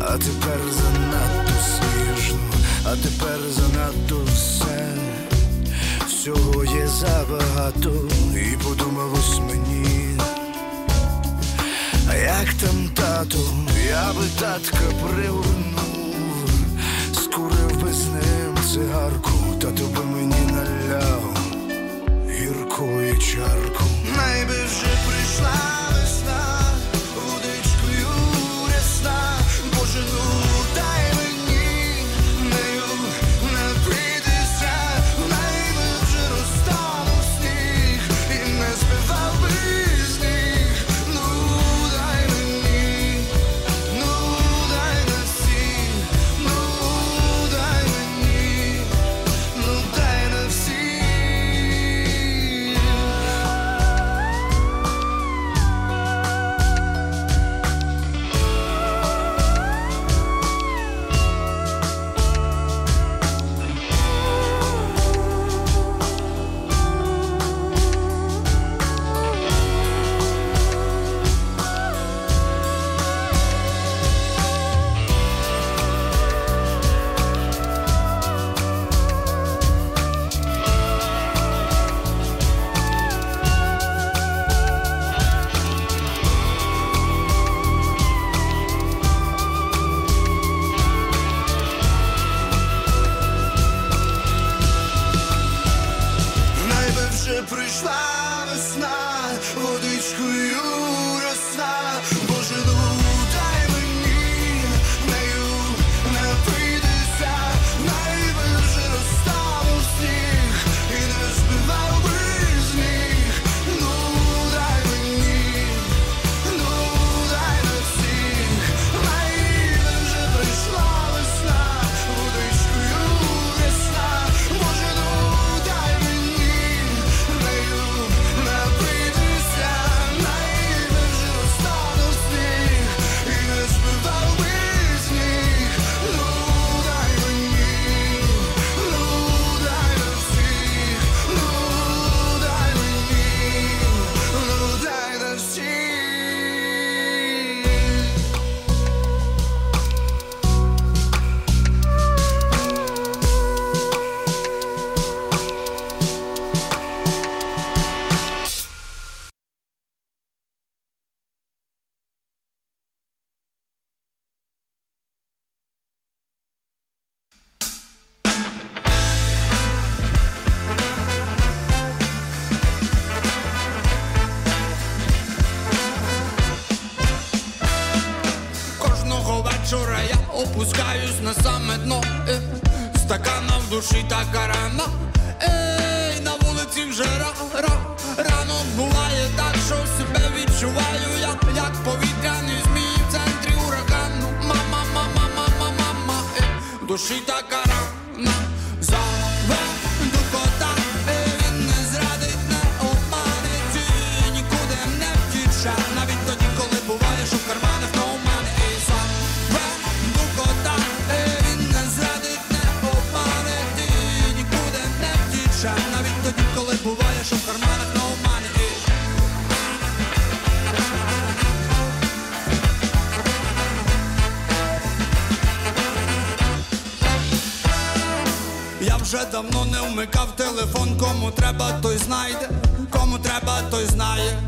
а тепер занадто сніжно, а тепер занадто все, всього є забагато, і подумав ось мені як там тату, я би татка привернув, скурив би з ним цигарку, Тату би мені наляв гіркої чарку. не вмикав телефон, кому треба, той знайде, кому треба, той знає.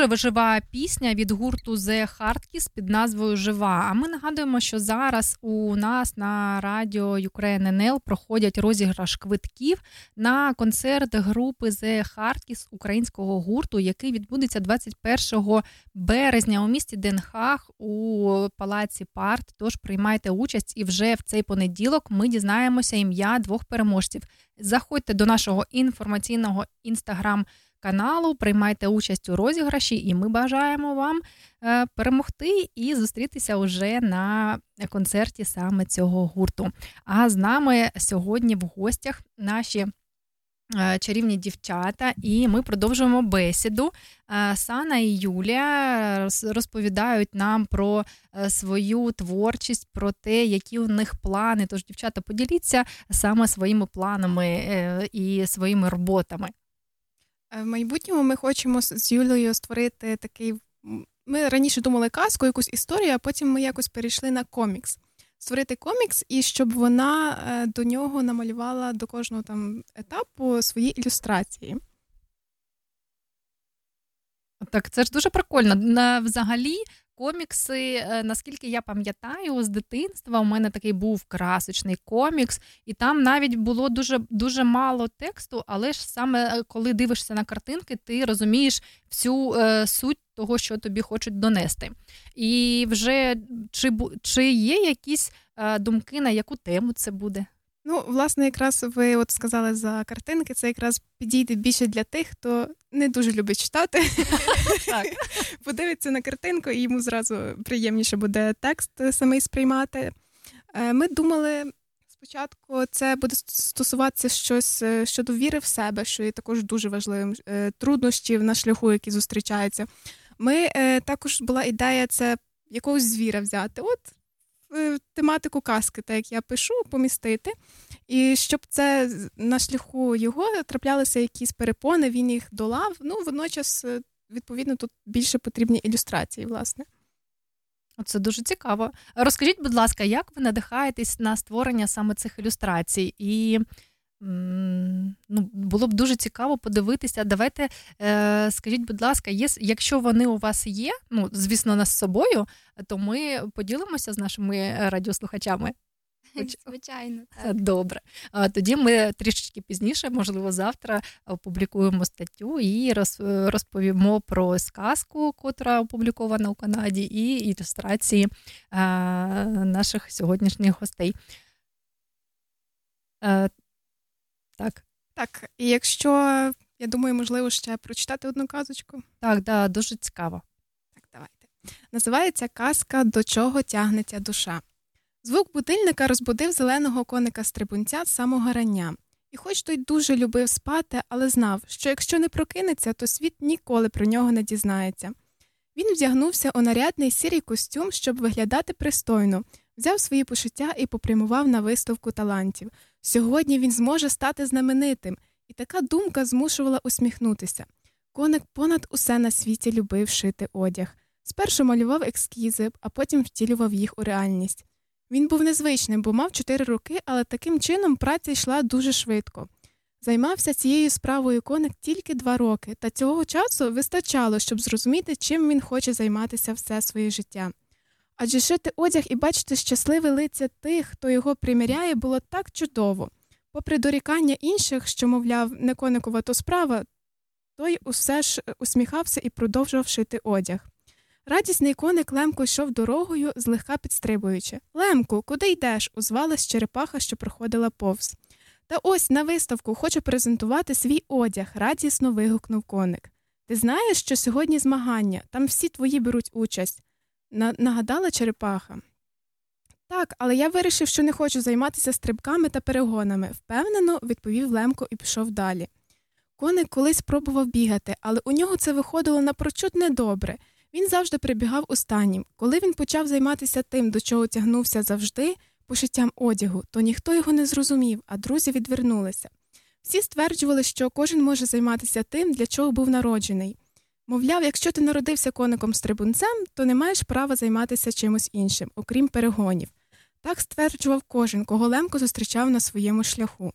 Дуже вижива пісня від гурту The Hardkiss під назвою Жива. А ми нагадуємо, що зараз у нас на радіо Ukraine НЛ проходять розіграш квитків на концерт групи The Hardkiss українського гурту, який відбудеться 21 березня у місті Денхах у палаці Парт. Тож приймайте участь, і вже в цей понеділок ми дізнаємося ім'я двох переможців. Заходьте до нашого інформаційного інстаграм каналу, приймайте участь у розіграші, і ми бажаємо вам е, перемогти і зустрітися уже на концерті саме цього гурту. А з нами сьогодні в гостях наші. Е, чарівні дівчата, і ми продовжуємо бесіду. Е, Сана і Юлія розповідають нам про свою творчість, про те, які у них плани. Тож, дівчата, поділіться саме своїми планами і своїми роботами. Е, в майбутньому ми хочемо з Юлею створити такий. Ми раніше думали казку, якусь історію, а потім ми якось перейшли на комікс. Створити комікс, і щоб вона е, до нього намалювала до кожного там етапу свої ілюстрації. Так, це ж дуже прикольно. Взагалі, комікси, е, наскільки я пам'ятаю, з дитинства у мене такий був красочний комікс, і там навіть було дуже дуже мало тексту, але ж саме е, коли дивишся на картинки, ти розумієш всю е, суть того, що тобі хочуть донести. І вже чи чи є якісь е, думки, на яку тему це буде? Ну, власне, якраз ви от сказали за картинки, це якраз підійде більше для тих, хто не дуже любить читати. Так. Подивиться на картинку, і йому зразу приємніше буде текст самий сприймати. Е, ми думали. Спочатку це буде стосуватися щось е, щодо віри в себе, що є також дуже важливим е, труднощів на шляху, які зустрічаються. Ми також була ідея це якогось звіра взяти. От Е, тематику казки, так як я пишу, помістити. І щоб це на шляху його траплялися якісь перепони, він їх долав. Ну, водночас, е, відповідно, тут більше потрібні ілюстрації, власне. Це дуже цікаво. Розкажіть, будь ласка, як ви надихаєтесь на створення саме цих ілюстрацій? І ну, було б дуже цікаво подивитися. Давайте е, скажіть, будь ласка, є, якщо вони у вас є, ну звісно, нас з собою, то ми поділимося з нашими радіослухачами. Звичайно, так. добре. Тоді ми трішечки пізніше, можливо, завтра опублікуємо статтю і розповімо про сказку, котра опублікована у Канаді, і ілюстрації наших сьогоднішніх гостей. Так. Так, і якщо, я думаю, можливо, ще прочитати одну казочку. Так, да, дуже цікаво. Так, давайте. Називається казка До чого тягнеться душа. Звук будильника розбудив зеленого коника стрибунця з самого рання. І хоч той дуже любив спати, але знав, що якщо не прокинеться, то світ ніколи про нього не дізнається. Він вдягнувся у нарядний сірий костюм, щоб виглядати пристойно, взяв свої почуття і попрямував на виставку талантів. Сьогодні він зможе стати знаменитим, і така думка змушувала усміхнутися. Коник понад усе на світі любив шити одяг. Спершу малював ескізи, а потім втілював їх у реальність. Він був незвичним, бо мав чотири роки, але таким чином праця йшла дуже швидко. Займався цією справою коник тільки два роки, та цього часу вистачало, щоб зрозуміти, чим він хоче займатися все своє життя. Адже шити одяг і бачити щасливе лиця тих, хто його приміряє, було так чудово. Попри дорікання інших, що, мовляв, не коникова то справа, той усе ж усміхався і продовжував шити одяг. Радісний коник Лемко йшов дорогою, злегка підстрибуючи. Лемку, куди йдеш? озвалась черепаха, що проходила повз. Та ось на виставку хочу презентувати свій одяг, радісно вигукнув коник. Ти знаєш, що сьогодні змагання, там всі твої беруть участь нагадала черепаха. Так, але я вирішив, що не хочу займатися стрибками та перегонами, впевнено, відповів Лемко і пішов далі. Коник колись пробував бігати, але у нього це виходило напрочуд недобре. Він завжди прибігав останнім. Коли він почав займатися тим, до чого тягнувся завжди, пошиттям одягу, то ніхто його не зрозумів, а друзі відвернулися. Всі стверджували, що кожен може займатися тим, для чого був народжений. Мовляв, якщо ти народився коником стрибунцем, то не маєш права займатися чимось іншим, окрім перегонів. Так стверджував кожен, кого Лемко зустрічав на своєму шляху.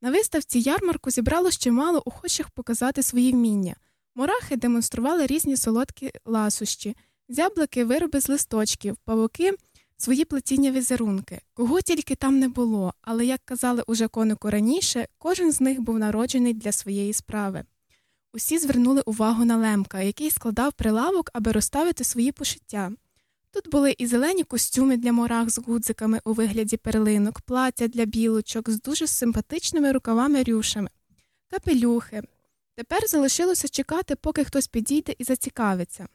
На виставці ярмарку зібралось чимало охочих показати свої вміння. Мурахи демонстрували різні солодкі ласощі, зяблики вироби з листочків, павуки свої плетіння візерунки. Кого тільки там не було, але, як казали уже конику раніше, кожен з них був народжений для своєї справи. Усі звернули увагу на лемка, який складав прилавок, аби розставити свої пошиття. Тут були і зелені костюми для морах з гудзиками у вигляді перлинок, плаття для білочок з дуже симпатичними рукавами рюшами, капелюхи. Тепер залишилося чекати, поки хтось підійде і зацікавиться.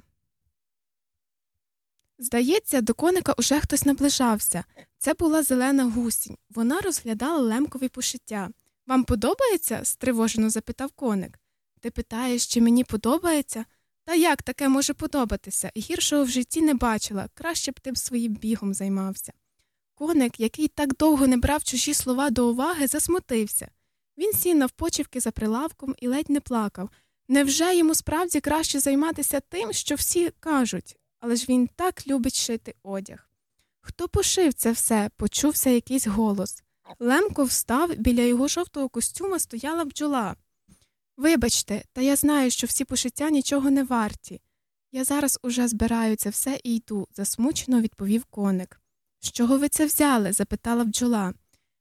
Здається, до коника уже хтось наближався. Це була зелена гусінь. Вона розглядала лемкові пошиття. Вам подобається? стривожено запитав коник. Ти питаєш, чи мені подобається? Та як таке може подобатися? Гіршого в житті не бачила, краще б тим своїм бігом займався. Коник, який так довго не брав чужі слова до уваги, засмутився. Він сів навпочівки за прилавком і ледь не плакав. Невже йому справді краще займатися тим, що всі кажуть, але ж він так любить шити одяг. Хто пошив це все? почувся якийсь голос. Лемко встав, біля його жовтого костюма стояла бджола. Вибачте, та я знаю, що всі пошиття нічого не варті. Я зараз уже збираю це все і йду, засмучено відповів коник. З чого ви це взяли? запитала бджола.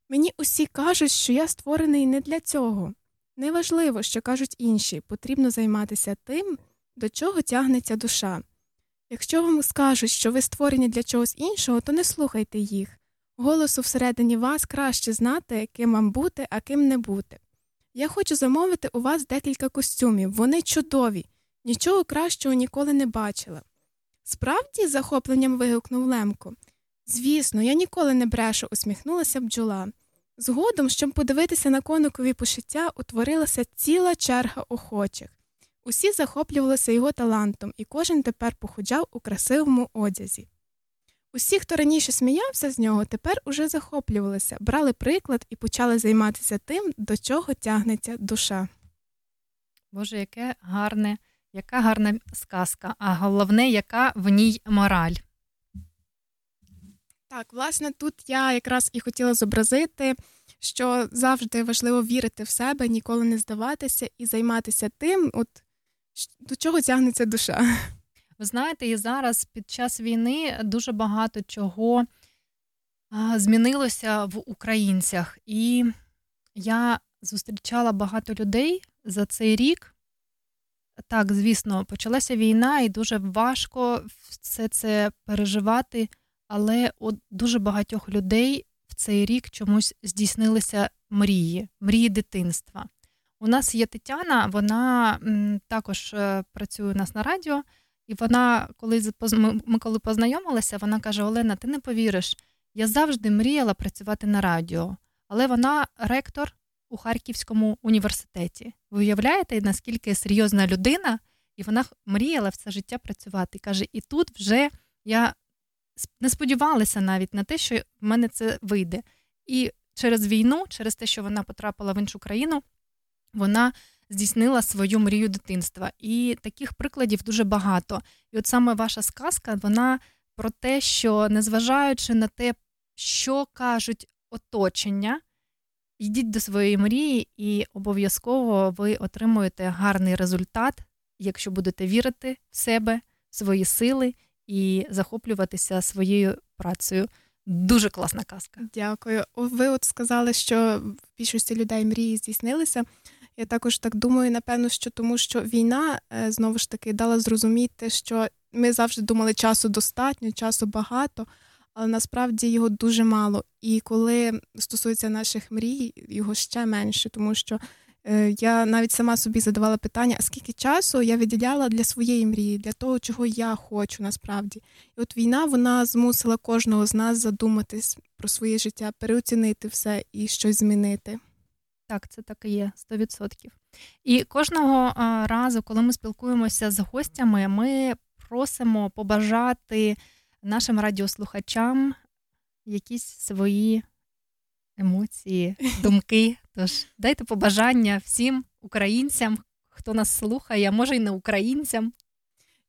Мені усі кажуть, що я створений не для цього. Неважливо, що кажуть інші, потрібно займатися тим, до чого тягнеться душа. Якщо вам скажуть, що ви створені для чогось іншого, то не слухайте їх. Голосу всередині вас краще знати, ким вам бути, а ким не бути. Я хочу замовити у вас декілька костюмів, вони чудові, нічого кращого ніколи не бачила. Справді, захопленням вигукнув Лемко. Звісно, я ніколи не брешу, усміхнулася бджола. Згодом, щоб подивитися на коникові пошиття, утворилася ціла черга охочих. Усі захоплювалися його талантом, і кожен тепер походжав у красивому одязі. Усі, хто раніше сміявся з нього, тепер уже захоплювалися, брали приклад і почали займатися тим, до чого тягнеться душа. Боже, яке гарне, яка гарна сказка, а головне, яка в ній мораль. Так, власне, тут я якраз і хотіла зобразити, що завжди важливо вірити в себе, ніколи не здаватися і займатися тим, от до чого тягнеться душа. Ви знаєте, і зараз під час війни дуже багато чого змінилося в українцях. І я зустрічала багато людей за цей рік. Так, звісно, почалася війна, і дуже важко все це переживати, але у дуже багатьох людей в цей рік чомусь здійснилися мрії, мрії дитинства. У нас є Тетяна, вона також е, працює у нас на радіо, і вона, коли ми коли познайомилися, вона каже: Олена, ти не повіриш, я завжди мріяла працювати на радіо, але вона ректор у Харківському університеті. Ви уявляєте, наскільки серйозна людина, і вона мріяла все життя працювати. Каже, і тут вже я не сподівалася навіть на те, що в мене це вийде. І через війну, через те, що вона потрапила в іншу країну, вона здійснила свою мрію дитинства. І таких прикладів дуже багато. І от саме ваша сказка, вона про те, що незважаючи на те, що кажуть оточення, йдіть до своєї мрії, і обов'язково ви отримуєте гарний результат, якщо будете вірити в себе, в свої сили і захоплюватися своєю працею. Дуже класна казка. Дякую. Ви от сказали, що в більшості людей мрії здійснилися. Я також так думаю, напевно, що тому що війна е, знову ж таки дала зрозуміти, що ми завжди думали, часу достатньо, часу багато, але насправді його дуже мало. І коли стосується наших мрій, його ще менше, тому що е, я навіть сама собі задавала питання, а скільки часу я виділяла для своєї мрії, для того, чого я хочу насправді. І от війна вона змусила кожного з нас задуматись про своє життя, переоцінити все і щось змінити. Так, це так і є 100%. І кожного разу, коли ми спілкуємося з гостями, ми просимо побажати нашим радіослухачам якісь свої емоції, думки. Тож дайте побажання всім українцям, хто нас слухає, а може й не українцям.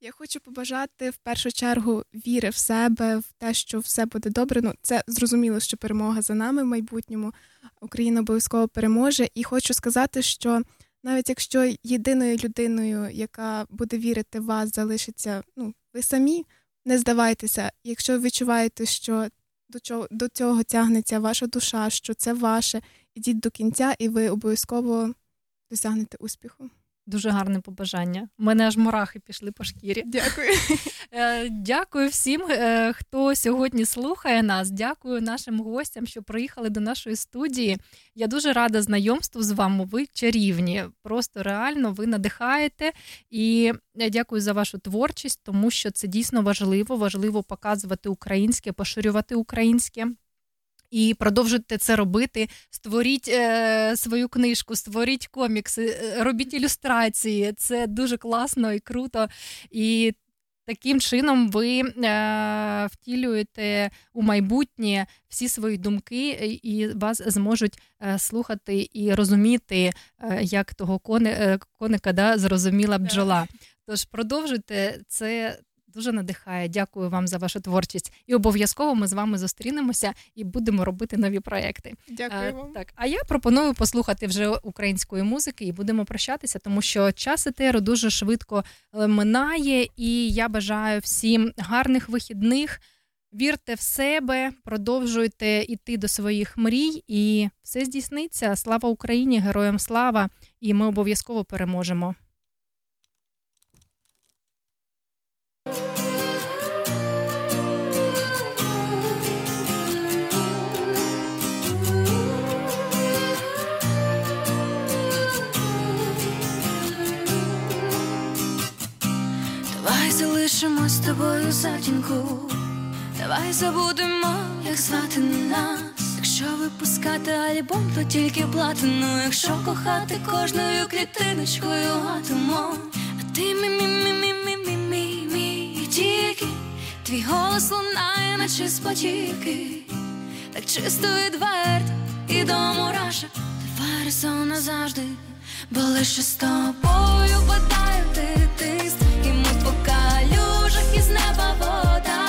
Я хочу побажати в першу чергу віри в себе, в те, що все буде добре. Ну, це зрозуміло, що перемога за нами в майбутньому. Україна обов'язково переможе. І хочу сказати, що навіть якщо єдиною людиною, яка буде вірити в вас, залишиться ну, ви самі, не здавайтеся. Якщо відчуваєте, що до чого до цього тягнеться ваша душа, що це ваше, ідіть до кінця, і ви обов'язково досягнете успіху. Дуже гарне побажання. У мене аж мурахи пішли по шкірі. Дякую. Е, Дякую всім, е, хто сьогодні слухає нас. Дякую нашим гостям, що приїхали до нашої студії. Я дуже рада знайомству з вами. Ви чарівні. Просто реально ви надихаєте. І я дякую за вашу творчість, тому що це дійсно важливо. Важливо показувати українське, поширювати українське. І продовжуйте це робити. Створіть е, свою книжку, створіть комікси, е, робіть ілюстрації. Це дуже класно і круто. І таким чином ви е, втілюєте у майбутнє всі свої думки, і вас зможуть е, слухати і розуміти, е, як того кони, е, коника да, зрозуміла бджола. Тож продовжуйте це дуже надихає. Дякую вам за вашу творчість. І обов'язково ми з вами зустрінемося і будемо робити нові проекти. Дякую А, вам. Так, а я пропоную послухати вже української музики і будемо прощатися, тому що час етеру дуже швидко е, минає, і я бажаю всім гарних вихідних. Вірте в себе, продовжуйте йти до своїх мрій, і все здійсниться. Слава Україні, героям слава! І ми обов'язково переможемо. Давай з тобою затінку. Давай забудемо, як звати нас. Якщо випускати альбом, то тільки платину. Якщо кохати кожною клітиночкою атомом. А ти мі мі мі мі мі мі мі мі тільки твій голос лунає, наче з. Так чисто відверто і до мурашок. Ти фарисон назавжди, бо лише з тобою падаю ти із неба вода,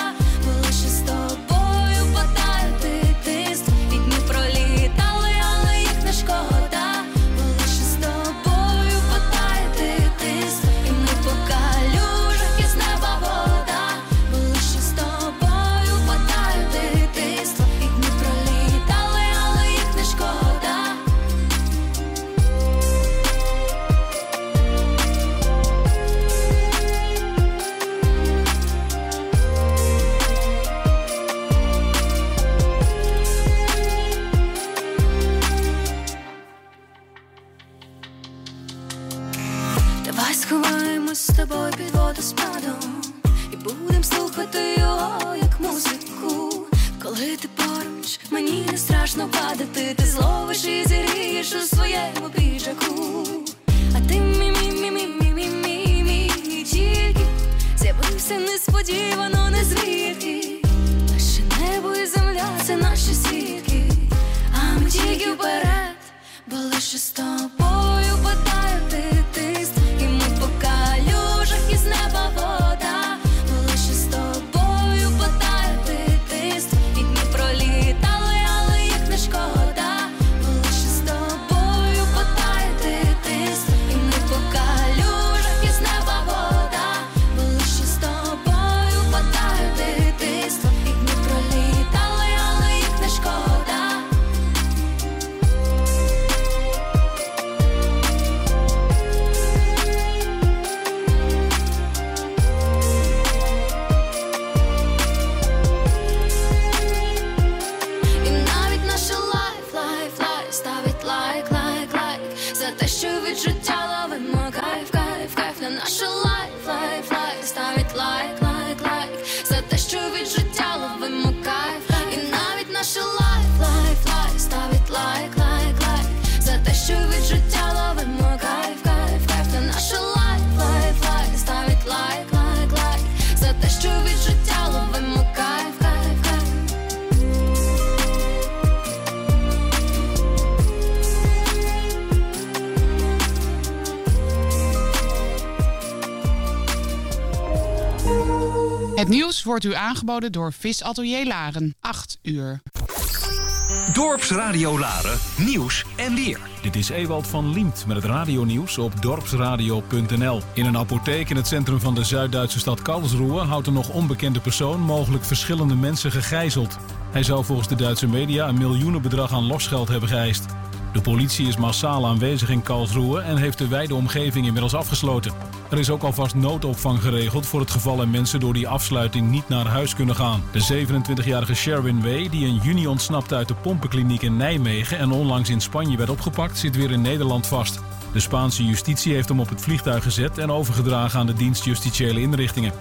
Тобою під водоспадом І будем слухати його як музику. Коли ти поруч, мені не страшно падати. Ти зловиш і зірієш у своєму піджаку. А ти мі мі мі мі мі мі мі мі тільки з'явився несподівано, не звідки. Лише небо і земля це наші свідки. А ми тільки вперед, бо лише з тобою падає ти. never void. Wordt u aangeboden door Visatelier Laren. 8 uur. Dorpsradio Laren, nieuws en weer. Dit is Ewald van Liemt met het radionieuws op dorpsradio.nl. In een apotheek in het centrum van de Zuid-Duitse stad Karlsruhe houdt een nog onbekende persoon mogelijk verschillende mensen gegijzeld. Hij zou volgens de Duitse media een miljoenenbedrag aan losgeld hebben geëist. De politie is massaal aanwezig in Karlsruhe en heeft de wijde omgeving inmiddels afgesloten. Er is ook alvast noodopvang geregeld voor het geval er mensen door die afsluiting niet naar huis kunnen gaan. De 27-jarige Sherwin Way, die in juni ontsnapte uit de pompenkliniek in Nijmegen en onlangs in Spanje werd opgepakt, zit weer in Nederland vast. De Spaanse justitie heeft hem op het vliegtuig gezet en overgedragen aan de dienst justitiële inrichtingen.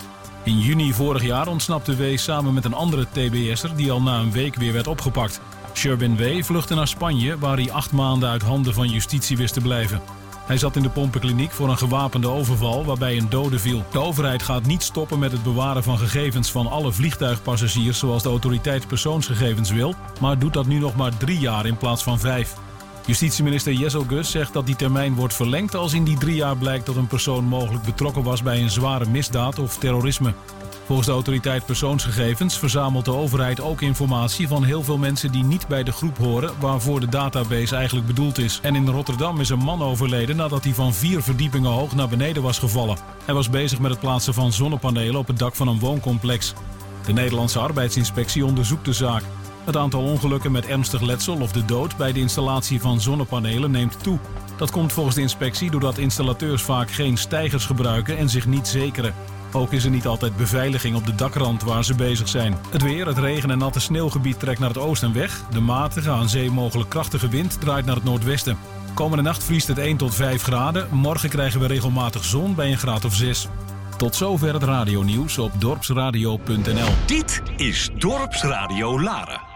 In juni vorig jaar ontsnapte W samen met een andere TBS'er die al na een week weer werd opgepakt. Sherbin W. vluchtte naar Spanje, waar hij acht maanden uit handen van justitie wist te blijven. Hij zat in de pompenkliniek voor een gewapende overval waarbij een dode viel. De overheid gaat niet stoppen met het bewaren van gegevens van alle vliegtuigpassagiers zoals de autoriteit persoonsgegevens wil, maar doet dat nu nog maar drie jaar in plaats van vijf. Justitieminister Jessel Gus zegt dat die termijn wordt verlengd als in die drie jaar blijkt dat een persoon mogelijk betrokken was bij een zware misdaad of terrorisme. Volgens de autoriteit persoonsgegevens verzamelt de overheid ook informatie van heel veel mensen die niet bij de groep horen waarvoor de database eigenlijk bedoeld is. En in Rotterdam is een man overleden nadat hij van vier verdiepingen hoog naar beneden was gevallen. Hij was bezig met het plaatsen van zonnepanelen op het dak van een wooncomplex. De Nederlandse arbeidsinspectie onderzoekt de zaak. Het aantal ongelukken met ernstig letsel of de dood bij de installatie van zonnepanelen neemt toe. Dat komt volgens de inspectie doordat installateurs vaak geen stijgers gebruiken en zich niet zekeren. Ook is er niet altijd beveiliging op de dakrand waar ze bezig zijn. Het weer, het regen- en natte sneeuwgebied trekt naar het oosten weg. De matige, aan zee mogelijk krachtige wind draait naar het noordwesten. Komende nacht vriest het 1 tot 5 graden. Morgen krijgen we regelmatig zon bij een graad of 6. Tot zover het radionieuws op dorpsradio.nl. Dit is Dorpsradio Laren.